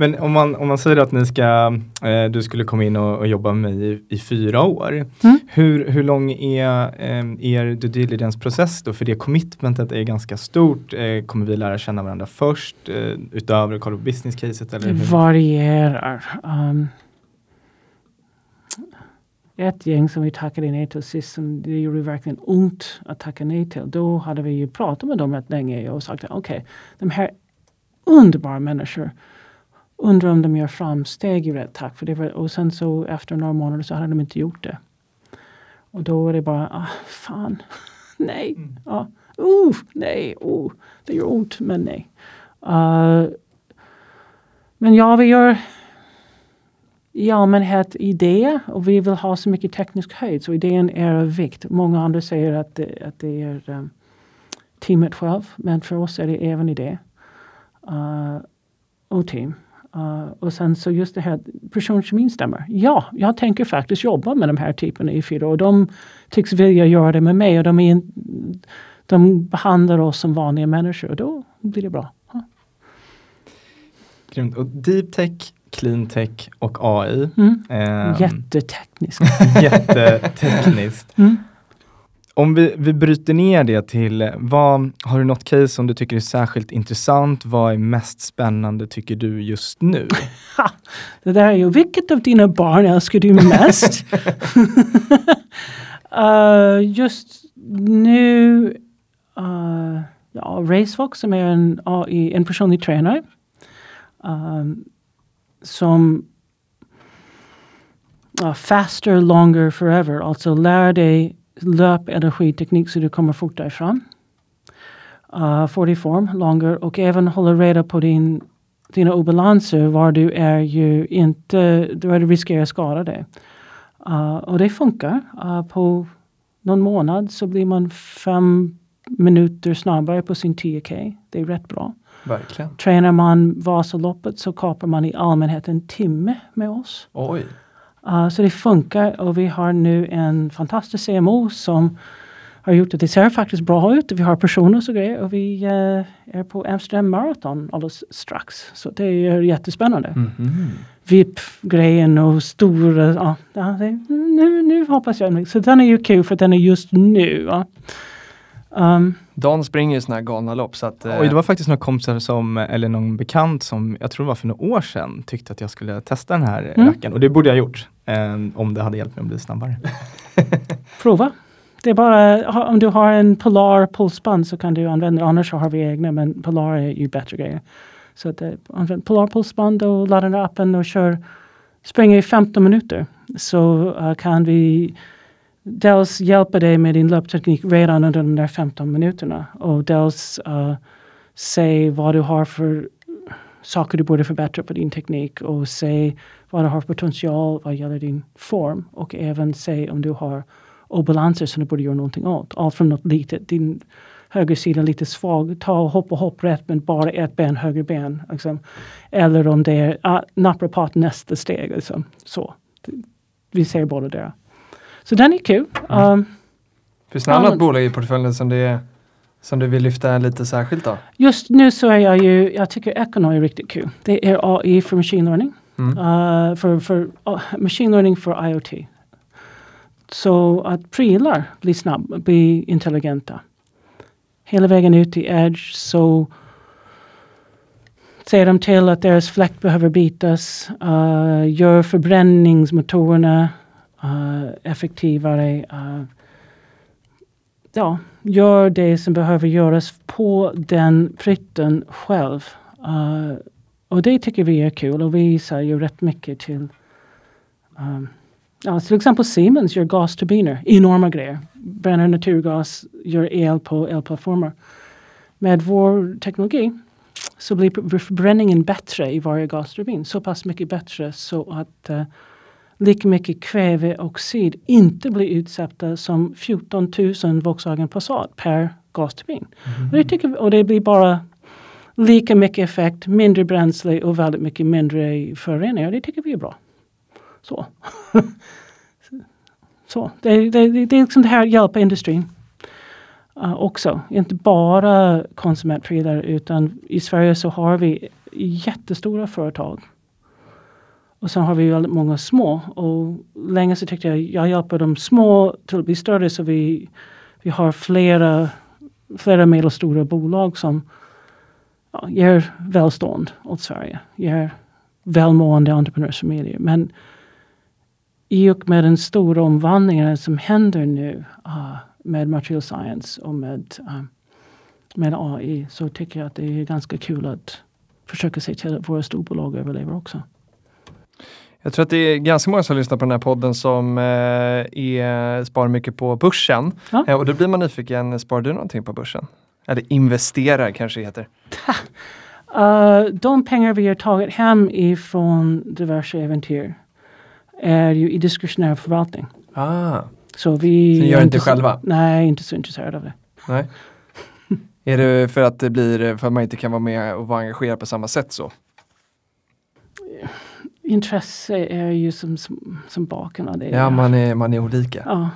Men om man, om man säger att ni ska, eh, du skulle komma in och, och jobba med mig i, i fyra år. Mm. Hur, hur lång är eh, er due diligence-process då? För det commitmentet är ganska stort. Eh, kommer vi lära känna varandra först eh, utöver att kolla på business-caset? Eller Det varierar. Um, ett gäng som vi tackade nej till sist, som det gjorde verkligen ont att tacka nej till. Då hade vi ju pratat med dem rätt länge och sagt okej, de här underbara människor undrar om de gör framsteg i rätt takt. För det var, och sen så efter några månader så hade de inte gjort det. Och då är det bara, ah, fan, nej, ja, uh, nej, oh, det gör ont, men nej. Uh, men ja, vi gör i allmänhet idé och vi vill ha så mycket teknisk höjd så idén är av vikt. Många andra säger att det, att det är um, teamet själv men för oss är det även idé uh, och team. Uh, och sen så just det här personkemin stämmer. Ja, jag tänker faktiskt jobba med de här typerna i fyra och de tycks vilja göra det med mig och de, är, de behandlar oss som vanliga människor och då blir det bra. Ja. Grymt. Och deep tech, clean tech och AI. Mm. ehm, Jättetekniskt. jättetekniskt. Mm. Om vi, vi bryter ner det till, vad, har du något case som du tycker är särskilt intressant? Vad är mest spännande tycker du just nu? Ha! Det där är ju, vilket av dina barn älskar du mest? Eh, just nu, uh, ja, Racefox som är en, AI, en personlig tränare. um, som ja, faster, longer, forever. Alltså lär dig löpenergiteknik så du kommer fortare fram. Uh, får dig form, longer och även håller reda på din dina obalanser var du är ju inte, där du riskerar att skada dig. Uh, och det funkar. Uh, på någon månad så blir man fem minuter snabbare på sin 10K. Det är rätt bra. Verkligen. Tränar man Vasaloppet så kapar man i allmänhet en timme med oss. Oj. Uh, så det funkar och vi har nu en fantastisk CMO som har gjort att det ser faktiskt bra ut. Vi har personer och grejer och vi eh, är på Amsterdam Marathon alldeles strax. Så det är jättespännande. Mhm. VIP-grejen och stora, ja, ja, nu, nu hoppas jag. Så den är ju kul för den är just nu. Ja. Um, Dan springer ju sådana här galna lopp så att... eh, Oj, det var faktiskt några kompisar som, eller någon bekant som, jag tror det var för några år sedan, tyckte att jag skulle testa den här Mm. rackaren. Och det borde jag ha gjort, eh, Ehm, om det hade hjälpt mig att bli snabbare. prova. Det är bara, om du har en Polar pulsband så kan du använda det. Annars har vi egna men Polar är ju bättre grejer. Så att, eh, använd Polar pulsband och laddar ner appen och kör, springer i 15 minuter. Så uh, kan vi dels hjälpa dig med din löpteknik redan under de där 15 minuterna och dels eh, uh, se vad du har för saker du borde förbättra på din teknik och se vad du har för potential vad gäller din form och även se om du har obalanser som du borde göra någonting åt. Allt från något litet, din högersida lite svag, ta och hoppa hopp rätt men bara ett ben, höger ben. Liksom. Eller om det är uh, naprapat nästa steg. Liksom. Så. Vi ser båda det. Så den är kul. Mm. Um, Finns det något annat bolag i portföljen som det är som du vill lyfta lite särskilt då? Just nu så är jag ju, jag tycker Econo är riktigt kul. Det är AI för machine learning. Mm. Uh, för, för uh, machine learning för IoT. Så att prylar blir snabba, blir intelligenta. Hela vägen ut i Edge så ser de till att deras fläkt behöver bytas. Uh, gör förbränningsmotorerna uh, effektivare. Ja, gör det som behöver göras på den fritten själv. Uh, och det tycker vi är kul och vi säger rätt mycket till um, ja, till exempel Siemens gör gasturbiner, enorma grejer. Bränner naturgas, gör el på elplattformar. Med vår teknologi så blir förbränningen bättre i varje gasturbin. Så pass mycket bättre så att uh, lika mycket kväveoxid inte blir utsläppta som 14 000 Volkswagen Passat per gasturbin. Mm. Och, det tycker, och det blir bara lika mycket effekt, mindre bränsle och väldigt mycket mindre föroreningar. Det tycker vi är bra. Så. Så. Det, det, det, det är liksom det här hjälper industrin. Uh, också. Inte bara konsumentprylar utan i Sverige så har vi jättestora företag och sen har vi väldigt många små. Och länge så tyckte jag jag hjälper de små till att bli större så vi, vi har flera, flera medelstora bolag som ja, ger välstånd åt Sverige. Ger välmående entreprenörsfamiljer. Men i och med den stora omvandlingen som händer nu uh, med material science och med, uh, med AI så tycker jag att det är ganska kul att försöka se till att våra storbolag överlever också. Jag tror att det är ganska många som lyssnar på den här podden som eh, är, sparar mycket på börsen. Ja. Eh, och då blir man nyfiken, sparar du någonting på börsen? Eller investerar kanske det heter? Uh, de pengar vi har tagit hem ifrån diverse äventyr är ju i diskretionär förvaltning. Ah. Så vi så ni gör inte själva? Nej, inte så intresserade av det. Nej. är det för att det blir för att man inte kan vara med och vara engagerad på samma sätt så? Intresse är ju som, som, som baken av det. Ja, man är, man är olika. Ja.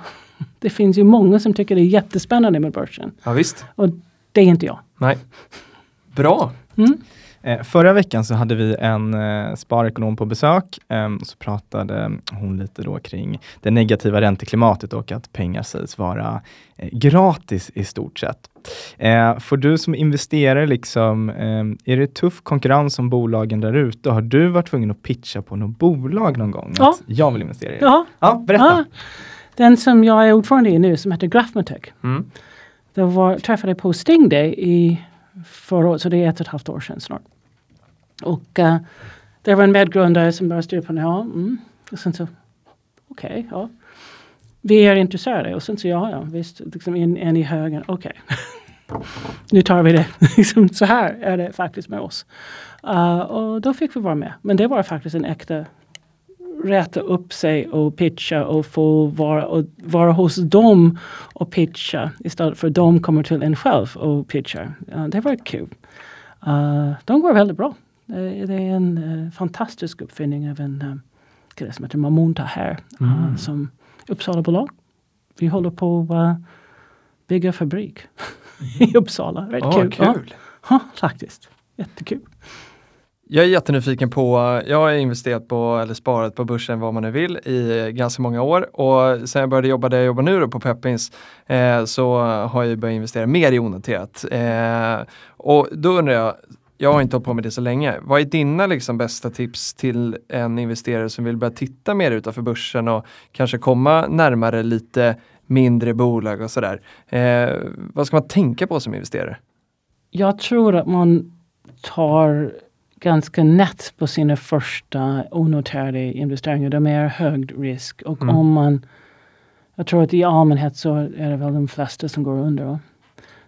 Det finns ju många som tycker det är jättespännande med börsen. Ja, visst. Och det är inte jag. Nej. Bra. Mm. Eh, förra veckan så hade vi en eh, sparekonom på besök eh, och så pratade hon lite då kring det negativa ränteklimatet och att pengar sägs vara eh, gratis i stort sett. För du som investerare, liksom, eh, är det tuff konkurrens om bolagen där ute? Har du varit tvungen att pitcha på något bolag någon gång? Ja. Att jag vill investera i det? Ja. ja berätta. Ja. Den som jag är ordförande i nu som heter Graphmatech. Mm. Var, träffade på Sting Day i förra året, så det är ett och ett halvt år sedan snart. Och uh, det var en medgrundare som började styra på den Ja, mm. Och sen så, okej, okay, ja. Vi är intresserade och sen så, ja, ja visst, liksom en, en i högen, okej. Okay. nu tar vi det. liksom, så här är det faktiskt med oss. Uh, och då fick vi vara med. Men det var faktiskt en äkta rätta upp sig och pitcha och få vara, och vara hos dem och pitcha istället för att de kommer till en själv och pitchar. Uh, det var kul. Uh, de går väldigt bra. Uh, det är en uh, fantastisk uppfinning av en uh, som heter Mamunta här mm. som Uppsala-bolag. Vi håller på att bygga fabrik i Uppsala. Rätt oh, kul. kul. Ja, faktiskt. Jättekul. Jag är jättenyfiken på, jag har investerat på eller sparat på börsen vad man nu vill i ganska många år och sen jag började jobba där jag jobbar nu då på Peppins eh, så har jag börjat investera mer i onoterat. Eh, och då undrar jag, jag har inte hållit på med det så länge. Vad är dina liksom bästa tips till en investerare som vill börja titta mer utanför börsen och kanske komma närmare lite mindre bolag och sådär. Eh, vad ska man tänka på som investerare? Jag tror att man tar ganska nätt på sina första onoterade investeringar. De är hög risk och Mm. om man, jag tror att i allmänhet så är det väl de flesta som går under.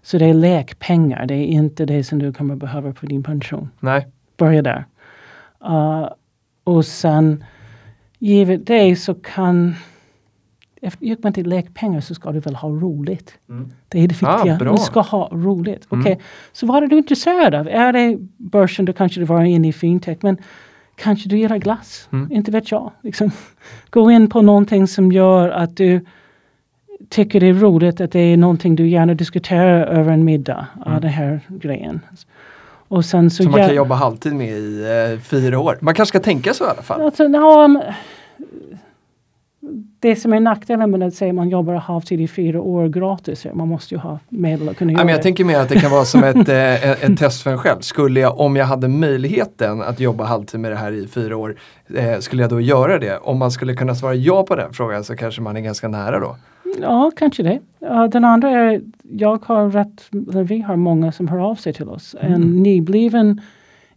Så det är lekpengar, det är inte det som du kommer behöva för din pension. Nej. Börja där. Uh, och sen, givet det så kan, gick man till lekpengar så ska du väl ha roligt. Mm. Det är det Ah, viktiga. bra. du ska ha roligt. Okej, Mm. så vad är du intresserad av? Är det börsen, då kanske du var inne i fintech. Men kanske du gillar glass? Mm. Inte vet jag. Liksom. Gå in på någonting som gör att du tycker det är roligt, att det är någonting du gärna diskuterar över en middag. Av Mm. den här grejen. Och sen så Som man kan jobba halvtid med i eh, fyra år. Man kanske ska tänka så i alla fall. Alltså, men, det som är nackdelen med att säga man jobbar halvtid i fyra år gratis, man måste ju ha medel att kunna Ja, göra men jag det. tänker mer att det kan vara som ett, eh, ett, ett test för en själv. Skulle jag, om jag hade möjligheten att jobba halvtid med det här i fyra år, eh, skulle jag då göra det? Om man skulle kunna svara ja på den frågan så kanske man är ganska nära då. Ja, kanske det. Ja, den andra är, jag har rätt, vi har många som hör av sig till oss. Mm. En nybliven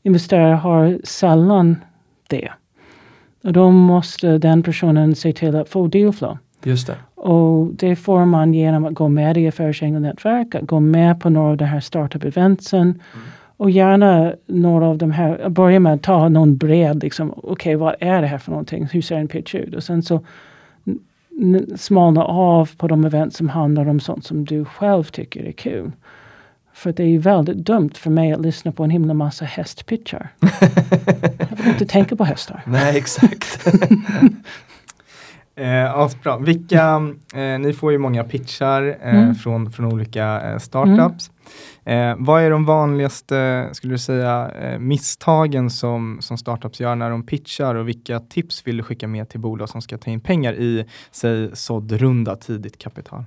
investerare har sällan det. Och då måste den personen se till att få dealflow. Just det. Och det får man genom att gå med i affärsängel-nätverk, att gå med på några av de här startup-eventsen. Och gärna några av de här, börja med att ta någon bred, liksom, okej vad är det här för någonting? Hur ser en pitch ut? Och sen så smalna av på de event som handlar om sånt som du själv tycker är kul. För det är väldigt dumt för mig att lyssna på en himla massa hästpitchar. Jag vill inte tänka på hästar. Nej, exakt. Eh, asbra. Vilka, eh, ni får ju många pitchar eh, Mm. från, från olika eh, startups. Eh, vad är de vanligaste, skulle du säga, eh, misstagen som, som startups gör när de pitchar och vilka tips vill du skicka med till bolag som ska ta in pengar i, säg såddrunda tidigt kapital?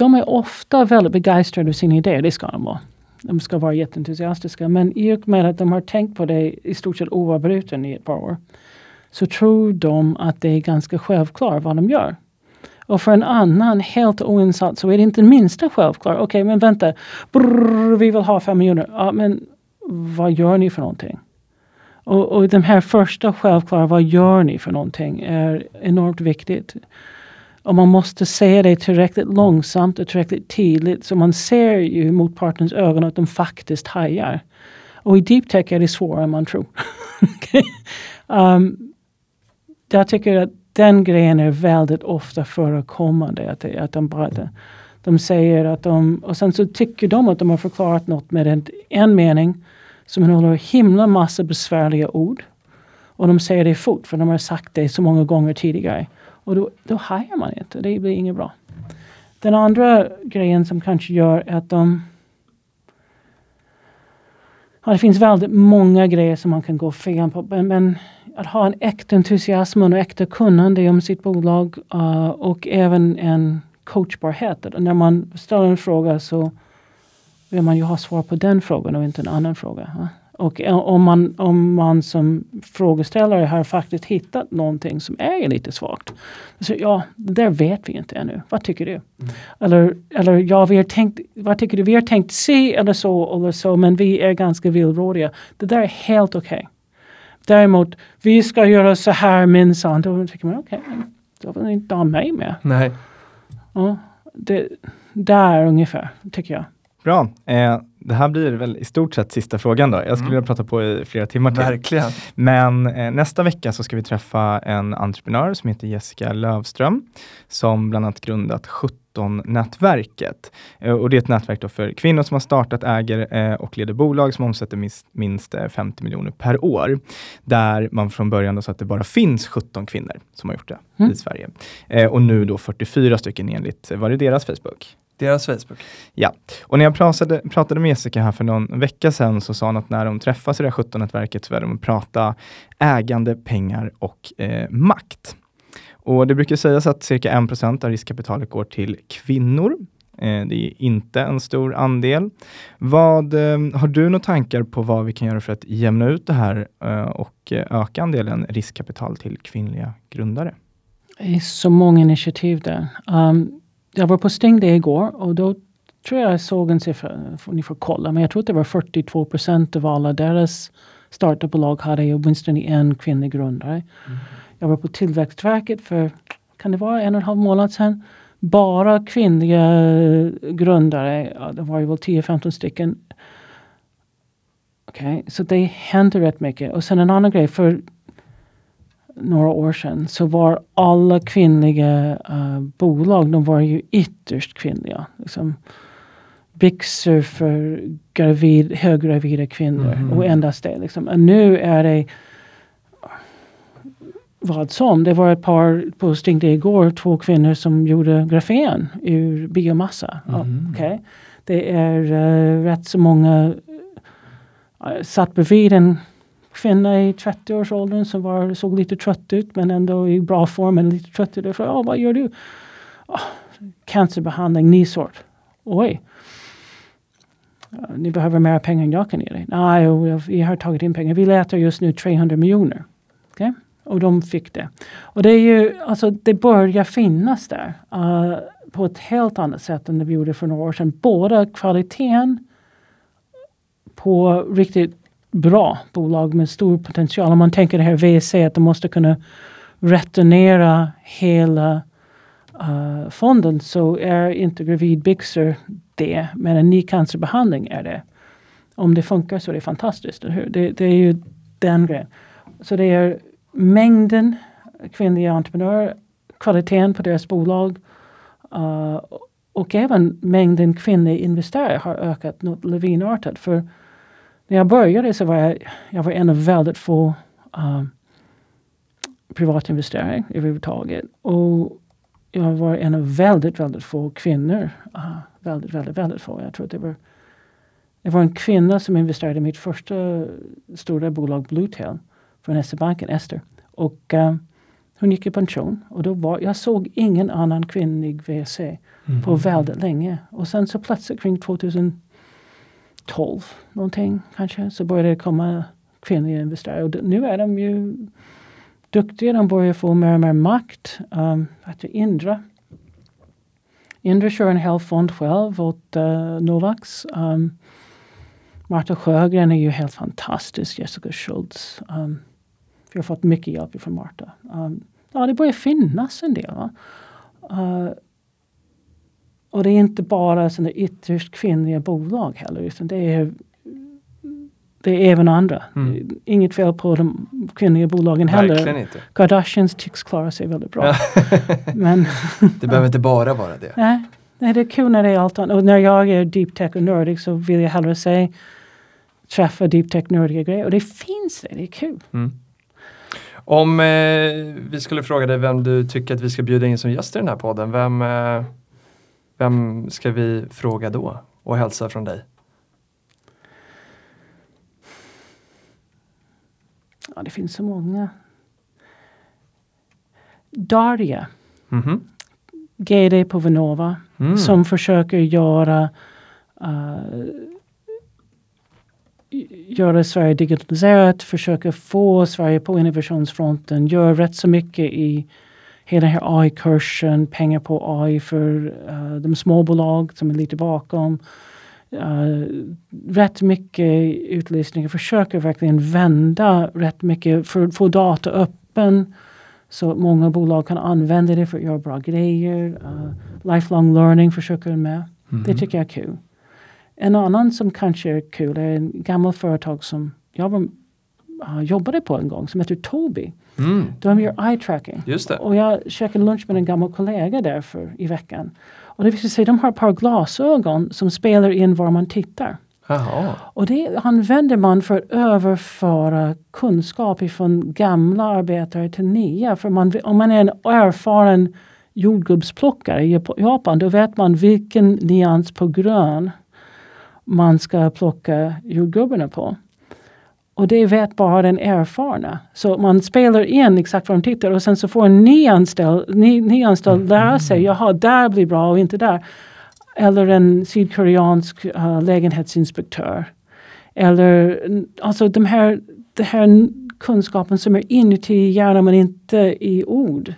De är ofta väldigt begeistrade av sin idé, det ska de vara. De ska vara jätteentusiastiska. Men i och med att de har tänkt på det i stort sett oavbruten i ett par år. Så tror de att det är ganska självklart vad de gör. Och för en annan helt oinsatt så är det inte det minsta självklart. Okej, men vänta. Brrr, vi vill ha fem miljoner. Ja, men vad gör ni för någonting? Och, och den här första självklara, vad gör ni för någonting, är enormt viktigt. Och man måste säga det tillräckligt långsamt och tillräckligt tydligt så man ser ju i motpartens ögon att de faktiskt hajar. Och i deep tech är det svårare än man tror. okay. um, jag tycker att den grejen är väldigt ofta förekommande. Att, det, att de bara de säger att de, och sen så tycker de att de har förklarat något med en, en mening som innehåller himla massa besvärliga ord. Och de säger det fort för de har sagt det så många gånger tidigare. Och då, då hajar man inte, det blir inget bra. Den andra grejen som kanske gör att de Ja, det finns väldigt många grejer som man kan gå fel på. Men, men att ha en äkta entusiasm och äkta kunnande om sitt bolag uh, och även en coachbarhet. När man ställer en fråga så vill man ju ha svar på den frågan och inte en annan fråga. va? Och eh, om man, om man som frågeställare har faktiskt hittat någonting som är lite svagt. Så ja, det där vet vi inte ännu. Vad tycker du? Eller, eller ja, vi har tänkt, vad tycker du? Vi har tänkt se eller så eller så, men vi är ganska villrådiga. Det där är helt okej. Däremot, vi ska göra så här minsann. Då tycker man okej, men då vill ni inte ha mig med. Nej. Ja, det, där ungefär, tycker jag. Bra. Eh, det här blir väl i stort sett sista frågan då. Jag skulle Mm. vilja prata på i flera timmar till. Verkligen. Men eh, nästa vecka så ska vi träffa en entreprenör som heter Jessica Lövström som bland annat grundat 17-nätverket. Eh, och det är ett nätverk då för kvinnor som har startat, äger eh, och leder bolag som omsätter minst, minst eh, 50 miljoner per år. Där man från början då sa att det bara finns 17 kvinnor som har gjort det Mm. i Sverige. Eh, och nu då 44 stycken enligt, eh, var det deras Facebook? Deras Facebook. Ja, och när jag pratade, pratade med Jessica här för någon vecka sedan så sa hon att när de träffas i det här 17-nätverket så vill de prata ägande, pengar och eh, makt. Och det brukar sägas att cirka 1% av riskkapitalet går till kvinnor. Eh, det är inte en stor andel. Vad, eh, har du några tankar på vad vi kan göra för att jämna ut det här eh, och eh, öka andelen riskkapital till kvinnliga grundare? Det är så många initiativ där. Um, jag var på Sting Day igår och då tror jag såg en siffra, ni får kolla, men jag tror att det var 42 procent av alla deras startupbolag hade åtminstone en kvinnlig grundare. Mm. Jag var på Tillväxtverket för, kan det vara en och en halv månad sedan? Bara kvinnliga grundare, ja, det var ju väl 10-15 stycken. Okej, okay, så det händer rätt mycket. Och sen en annan grej, för några år sedan så var alla kvinnliga uh, bolag, de var ju ytterst kvinnliga. Liksom, byxor för gravid, höggravida kvinnor mm. och endast det. Liksom. Och nu är det vad som. Det var ett par postade igår, två kvinnor som gjorde grafen ur biomassa. Mm. Okay. Det är uh, rätt så många uh, satt bredvid en kvinna i 30-årsåldern som var, såg lite trött ut men ändå i bra form men lite trött ut. Jag frågade, oh, vad gör du? Oh, cancerbehandling, ny sort. Oj. Ni behöver mer pengar än jag kan ge dig. Nej, vi har tagit in pengar. Vi letar just nu 300 miljoner. Okay? Och de fick det. Och det är ju, alltså det börjar finnas där. Uh, på ett helt annat sätt än det gjorde för några år sedan. Både kvaliteten på riktigt bra bolag med stor potential. Om man tänker det här VC att de måste kunna returnera hela uh, fonden så är inte gravidbyxor det. Men en ny cancerbehandling är det. Om det funkar så är det fantastiskt. Eller hur? Det, det är ju den grejen. Så det är mängden kvinnliga entreprenörer, kvaliteten på deras bolag uh, och även mängden kvinnliga investerare har ökat något lavinartat. För när jag började så var jag, jag var en av väldigt få uh, privatinvesterare överhuvudtaget. Och jag var en av väldigt, väldigt få kvinnor. Uh, väldigt, väldigt, väldigt få. Jag tror att det var, det var en kvinna som investerade i mitt första stora bolag Bluetail från SE-banken, Ester. Och uh, hon gick i pension och då var, jag såg ingen annan kvinnlig VC mm. på väldigt länge. Och sen så plötsligt kring 12 någonting kanske så började det komma kvinnliga investerare. Och nu är de ju duktiga. De börjar få mer och mer makt. Um, Indra. Indra kör en hel fond själv åt uh, Novax. Um, Marta Sjögren är ju helt fantastisk. Jessica Schultz. Um, vi har fått mycket hjälp från Marta. Um, ja, det börjar finnas en del. Uh, och det är inte bara sådana ytterst kvinnliga bolag heller. Utan det är, det är även andra. Mm. Inget fel på de kvinnliga bolagen heller. Kardashians tycks klara sig väldigt bra. Men, det behöver inte bara vara det. Nej, nej, det är kul när det är allt annat. Och när jag är deep tech och nördig så vill jag hellre säga träffa deep tech nördiga grejer. Och det finns det, det är kul. Mm. Om eh, vi skulle fråga dig vem du tycker att vi ska bjuda in som gäst i den här podden, vem, eh, vem ska vi fråga då och hälsa från dig? Ja, det finns så många. Daria, mm -hmm. GD på Vinnova, mm. som försöker göra uh, göra Sverige digitaliserat, försöka få Sverige på innovationsfronten, gör rätt så mycket i hela den här AI-kursen, pengar på AI för uh, de småbolag som är lite bakom. Uh, rätt mycket utlysningar, försöker verkligen vända rätt mycket för att få data öppen så att många bolag kan använda det för att göra bra grejer. Uh, lifelong learning försöker med. Mm -hmm. Det tycker jag är kul. En annan som kanske är kul är en gammal företag som jag var, uh, jobbade på en gång som heter Tobii. Mm. De gör eye tracking. Just det. Och jag käkade lunch med en gammal kollega där för, i veckan. Och det vill säga de har ett par glasögon som spelar in var man tittar. Aha. Och det använder man för att överföra kunskap ifrån gamla arbetare till nya. För man, om man är en erfaren jordgubbsplockare i Japan då vet man vilken nyans på grön man ska plocka jordgubbarna på. Och det vet bara den erfarna. Så man spelar in exakt vad de tittar och sen så får en nyanställd, ny, nyanställd mm. lära sig, jaha, där blir bra och inte där. Eller en sydkoreansk uh, lägenhetsinspektör. Eller alltså de här, den här kunskapen som är inuti hjärnan men inte i ord.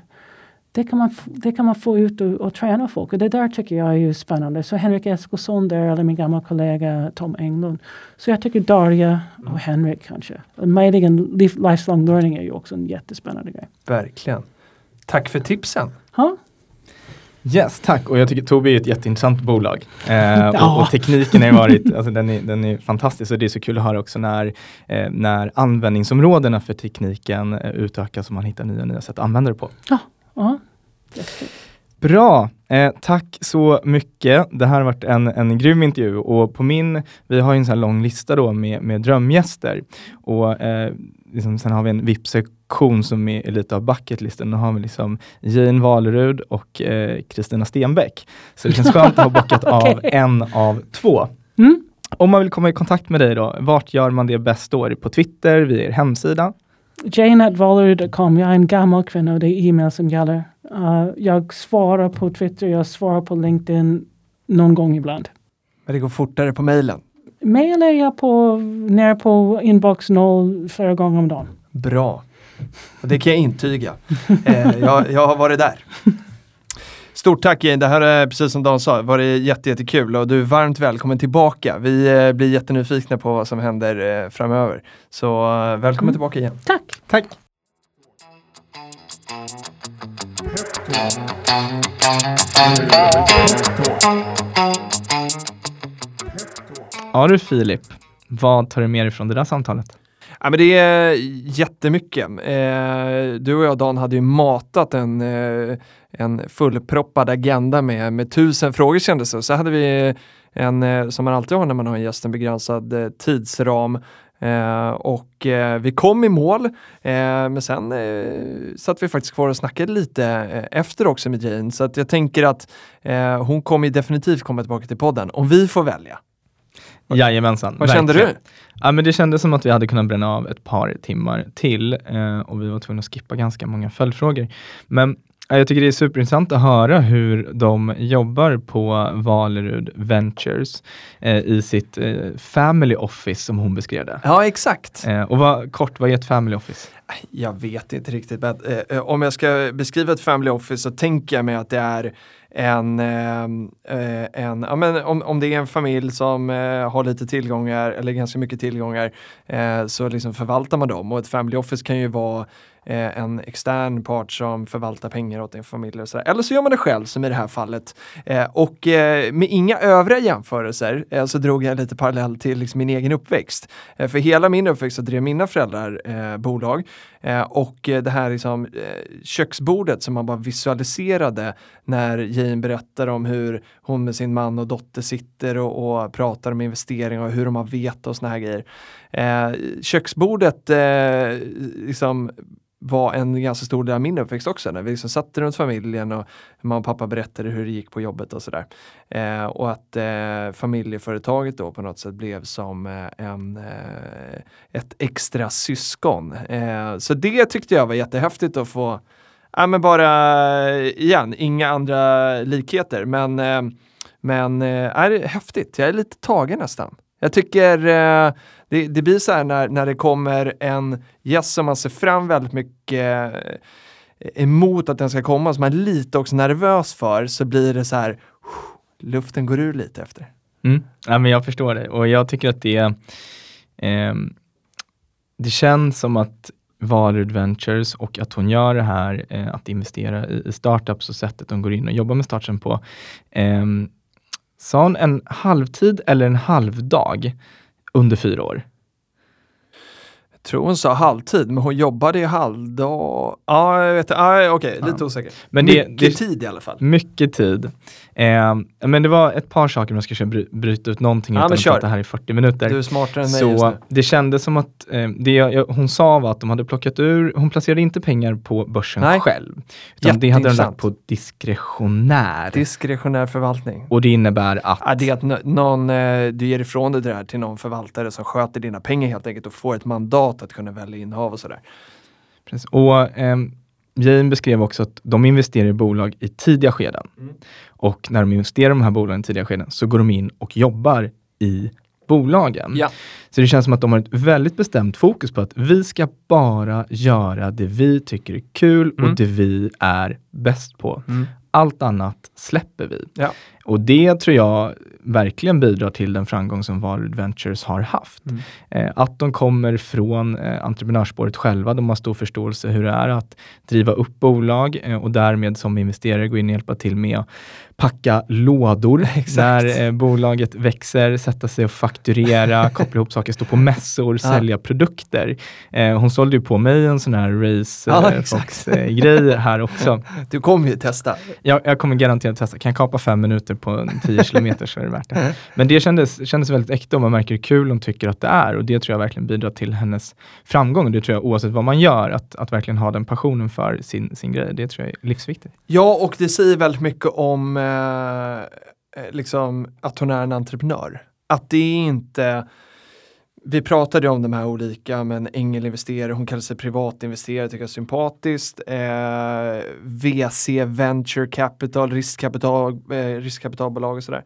Det kan man, det kan man få ut och, och träna folk. Och det där tycker jag är ju spännande. Så Henrik Eskilsson där, eller min gamla kollega Tom Englund. Så jag tycker Darja och Henrik kanske. Möjligen life- lifelong learning är ju också en jättespännande grej. Verkligen. Tack för tipsen. Ja, Yes, tack. Och jag tycker Tobii är ett jätteintressant bolag. Eh, Ja. och, och tekniken har varit, alltså den är, den är fantastisk och det är så kul att höra också när, eh, när användningsområdena för tekniken eh, utökas och man hittar nya nya sätt att använda det på. ja, ja. Bra, eh, tack så mycket. Det här har varit en, en grym intervju och på min, vi har ju en sån lång lista då med, med drömgäster och eh, liksom, sen har vi en VIP-sektion som är, lite av bucketlisten. Då har vi liksom Jane Valerud och eh, Kristina Stenbeck. Så det känns skönt att ha bockat av Okej. en av två. Mm. Om man vill komma i kontakt med dig då, vart gör man det bäst då? Är det på Twitter, via er hemsida? Jane.valerud.com. Jag är en gammal kvinna och det är e-mail som gäller. Uh, jag svarar på Twitter, jag svarar på LinkedIn någon gång ibland. Men det går fortare på mejlen. Mail är jag på, ner på inbox noll flera gånger om dagen. Bra. Och det kan jag intyga. Eh, jag, jag har varit där. Stort tack Jane, det här är precis som Dan sa, varit jätte, jättekul och du är varmt välkommen tillbaka. Vi eh, blir jättenyfikna på vad som händer eh, framöver. Så eh, välkommen Mm. tillbaka igen. Tack! Tack! Ja du Filip, vad tar du med dig från det där samtalet? Ja, men det är jättemycket. Eh, du och jag Dan hade ju matat en, eh, en fullproppad agenda med, med tusen frågor kändes det. Så hade vi en, eh, som man alltid har när man har en gäst, en begränsad eh, tidsram. Eh, och eh, vi kom i mål, eh, men sen eh, satt vi faktiskt kvar och snackade lite eh, efter också med Jane. Så att jag tänker att hon kommer definitivt komma tillbaka till podden, om vi får välja. Jajamensan. Vad kände verkligen. du? Ja, men det kändes som att vi hade kunnat bränna av ett par timmar till och vi var tvungna att skippa ganska många följdfrågor. Men jag tycker det är superintressant att höra hur de jobbar på Valerud Ventures eh, i sitt eh, family office som hon beskrev det. Ja, exakt. Eh, och vad, kort, vad är ett family office? Jag vet inte riktigt. Men, eh, eh, om jag ska beskriva ett family office så tänker jag mig att det är en, eh, en ja, men om, om det är en familj som har lite tillgångar eller ganska mycket tillgångar så liksom förvaltar man dem och ett family office kan ju vara eh, en extern part som förvaltar pengar åt din familj. Och sådär. Eller så gör man det själv som i det här fallet. Eh, och eh, med inga övriga jämförelser eh, så drog jag lite parallell till liksom min egen uppväxt. Eh, för hela min uppväxt så drev mina föräldrar eh, bolag. Eh, och eh, det här liksom, eh, köksbordet som man bara visualiserade när Jane berättar om hur hon med sin man och dotter sitter och, och pratar om investeringar och hur de har veta och såna här grejer. Eh, köksbordet eh, liksom var en ganska stor del av min uppväxt också, när vi liksom satt runt familjen och mamma och pappa berättade hur det gick på jobbet och sådär. Eh, och att eh, familjeföretaget då på något sätt blev som eh, en, eh, ett extra syskon. Eh, så det tyckte jag var jättehäftigt att få, ja men bara eh, igen, inga andra likheter men, eh, men eh, är det häftigt, jag är lite tagen nästan. Jag tycker eh, det, det blir så här när, när det kommer en gäst som man ser fram väldigt mycket eh, emot att den ska komma, som man är lite också nervös för, så blir det så här, luften går ur lite efter. Mm. Ja, men jag förstår det och jag tycker att det, eh, det känns som att Valud Ventures och att hon gör det här, eh, att investera i, i startups och sättet de går in och jobbar med starten på. eh, Sa hon en halvtid eller en halvdag under fyra år? Jag tror hon sa halvtid, men hon jobbade i halvdag. Ja, jag vet inte. Ja, Okej, lite Ja. osäker. Men det- Mycket det- tid i alla fall. Mycket tid. Eh, men det var ett par saker om jag ska köra bry- bryta ut någonting Ja, utan att prata här i 40 minuter. Du är smartare än mig just Så nu. det kändes som att eh, det jag, jag- hon sa var att de hade plockat ur, hon placerade inte pengar på börsen Nej. själv. Utan det hade de lagt på diskretionär. Diskretionär förvaltning. och det innebär att, Ja, det är att nå- någon, eh, du ger ifrån dig det här till någon förvaltare som sköter dina pengar helt enkelt och får ett mandat att kunna välja innehav och sådär. precis, och ehm, Jane beskrev också att de investerar i bolag i tidiga skeden. Mm. Och när de investerar i de här bolagen i tidiga skeden så går de in och jobbar i bolagen. Ja. Så det känns som att de har ett väldigt bestämt fokus på att vi ska bara göra det vi tycker är kul Mm. och det vi är bäst på. Mm. Allt annat släpper vi. Ja. Och det tror jag verkligen bidrar till den framgång som Valud Ventures har haft. Mm. Eh, att de kommer från eh, entreprenörsspåret själva. De har stor förståelse hur det är att driva upp bolag eh, och därmed som investerare gå in och hjälpa till med packa lådor Exakt. när eh, bolaget växer, sätta sig och fakturera, koppla ihop saker, stå på mässor, Ja. sälja produkter. Eh, hon sålde ju på mig en sån här race Ja, eh. Fox, eh, grej här också. Du kommer ju testa. Jag, jag kommer garanterat testa. Kan jag kapa fem minuter på en 10 kilometer så är det värt det. Men det kändes, kändes väldigt äkta och man märker hur kul hon tycker att det är och det tror jag verkligen bidrar till hennes framgång. Och det tror jag oavsett vad man gör, att, att verkligen ha den passionen för sin, sin grej. Det tror jag är livsviktigt. Ja, och det säger väldigt mycket om eh, liksom att hon är en entreprenör. Att det är inte vi pratade om de här olika, men ängelinvesterare, hon kallar sig privatinvesterare, tycker jag är sympatiskt. Eh, VC, Venture Capital, riskkapital, eh, riskkapitalbolag och sådär.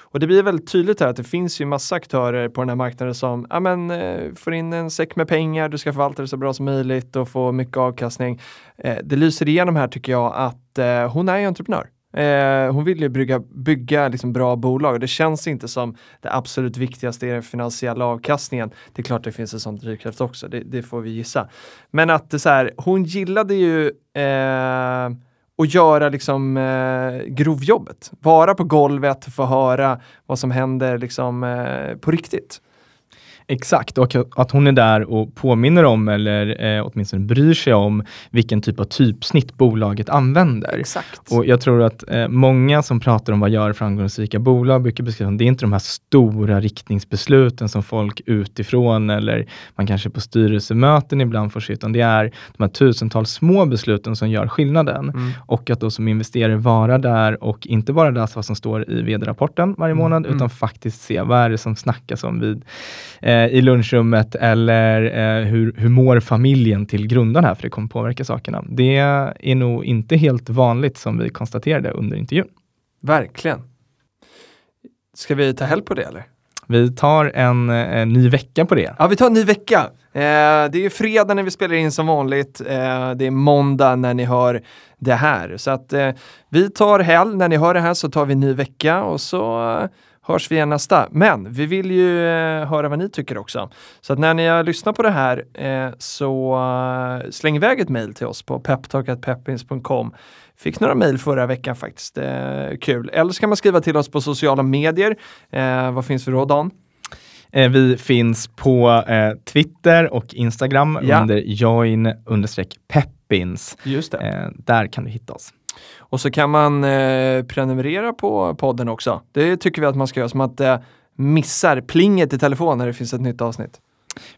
Och det blir väldigt tydligt här att det finns ju massa aktörer på den här marknaden som ja, men, eh, får in en säck med pengar, du ska förvalta det så bra som möjligt och få mycket avkastning. Eh, det lyser igenom här tycker jag att eh, hon är ju entreprenör. Eh, hon vill ju bygga, bygga liksom bra bolag. Det känns inte som det absolut viktigaste är den finansiella avkastningen. Det är klart det finns en sån drivkraft också, det, det får vi gissa. Men att det så här, hon gillade ju eh, att göra liksom eh, grovjobbet. Vara på golvet, få höra vad som händer liksom eh, på riktigt. Exakt, och att hon är där och påminner om, eller eh, åtminstone bryr sig om, vilken typ av typsnitt bolaget använder. Exakt. Och jag tror att eh, många som pratar om vad gör framgångsrika bolag brukar beskriva det är inte de här stora riktningsbesluten som folk utifrån eller man kanske på styrelsemöten ibland får se, utan det är de här tusentals små besluten som gör skillnaden. Mm. Och att då som investerare vara där och inte bara läsa vad som står i vd-rapporten varje Mm, månad, mm. utan faktiskt se vad är det som snackas om vid, eh, i lunchrummet eller eh, hur, hur mår familjen till grundarna här, för det kommer påverka sakerna. Det är nog inte helt vanligt som vi konstaterade under intervjun. Verkligen. Ska vi ta helg på det eller? Vi tar en, en ny vecka på det. Ja, vi tar en ny vecka. Eh, det är fredag när vi spelar in som vanligt. Eh, det är måndag när ni hör det här. Så att eh, vi tar helg. När ni hör det här så tar vi en ny vecka och så eh, hörs vi igen nästa. Men vi vill ju eh, höra vad ni tycker också. Så när ni har lyssnat på det här eh, så eh, släng iväg ett mejl till oss på peptalk.peppins.com. Fick några mejl förra veckan faktiskt. Kul. Eller så kan man skriva till oss på sociala medier. Vad finns vi då Dan? Vi finns på eh, Twitter och Instagram Ja. under join peppins. Just det. Eh, där kan du hitta oss. Och så kan man eh, prenumerera på podden också. Det tycker vi att man ska göra, så att eh, missar plinget i telefon när det finns ett nytt avsnitt.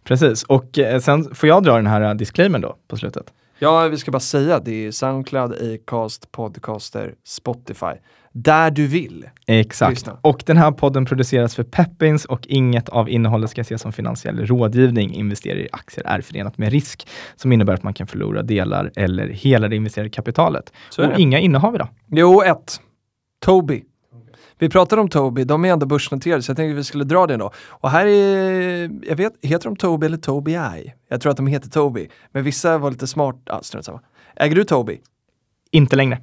Precis, och eh, sen får jag dra den här eh, disclaimern då på slutet. Ja, vi ska bara säga det är Soundcloud, Acast, Podcaster, Spotify. Där du vill. Exakt. Lyssna. Och den här podden produceras för Peppins och inget av innehållet ska ses som finansiell rådgivning. Investera i aktier är förenat med risk som innebär att man kan förlora delar eller hela det investerade kapitalet. Och inga innehav idag. Jo, ett. Tobii. Vi pratade om Tobii, de är ändå börsnoterade så jag tänkte att vi skulle dra det då. Och här är, jag vet, heter de Tobii eller Tobii? Jag tror att de heter Tobii. Men vissa var lite smart, ah, strunt samma. Äger du Tobii? Inte längre.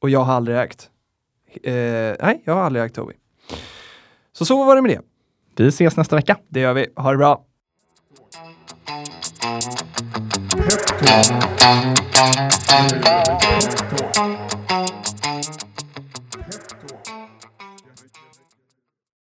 Och jag har aldrig ägt. Eh, nej, jag har aldrig ägt Tobii. Så så var det med det. Vi ses nästa vecka. Det gör vi. Ha det bra. Pep Talk. Pep Talk.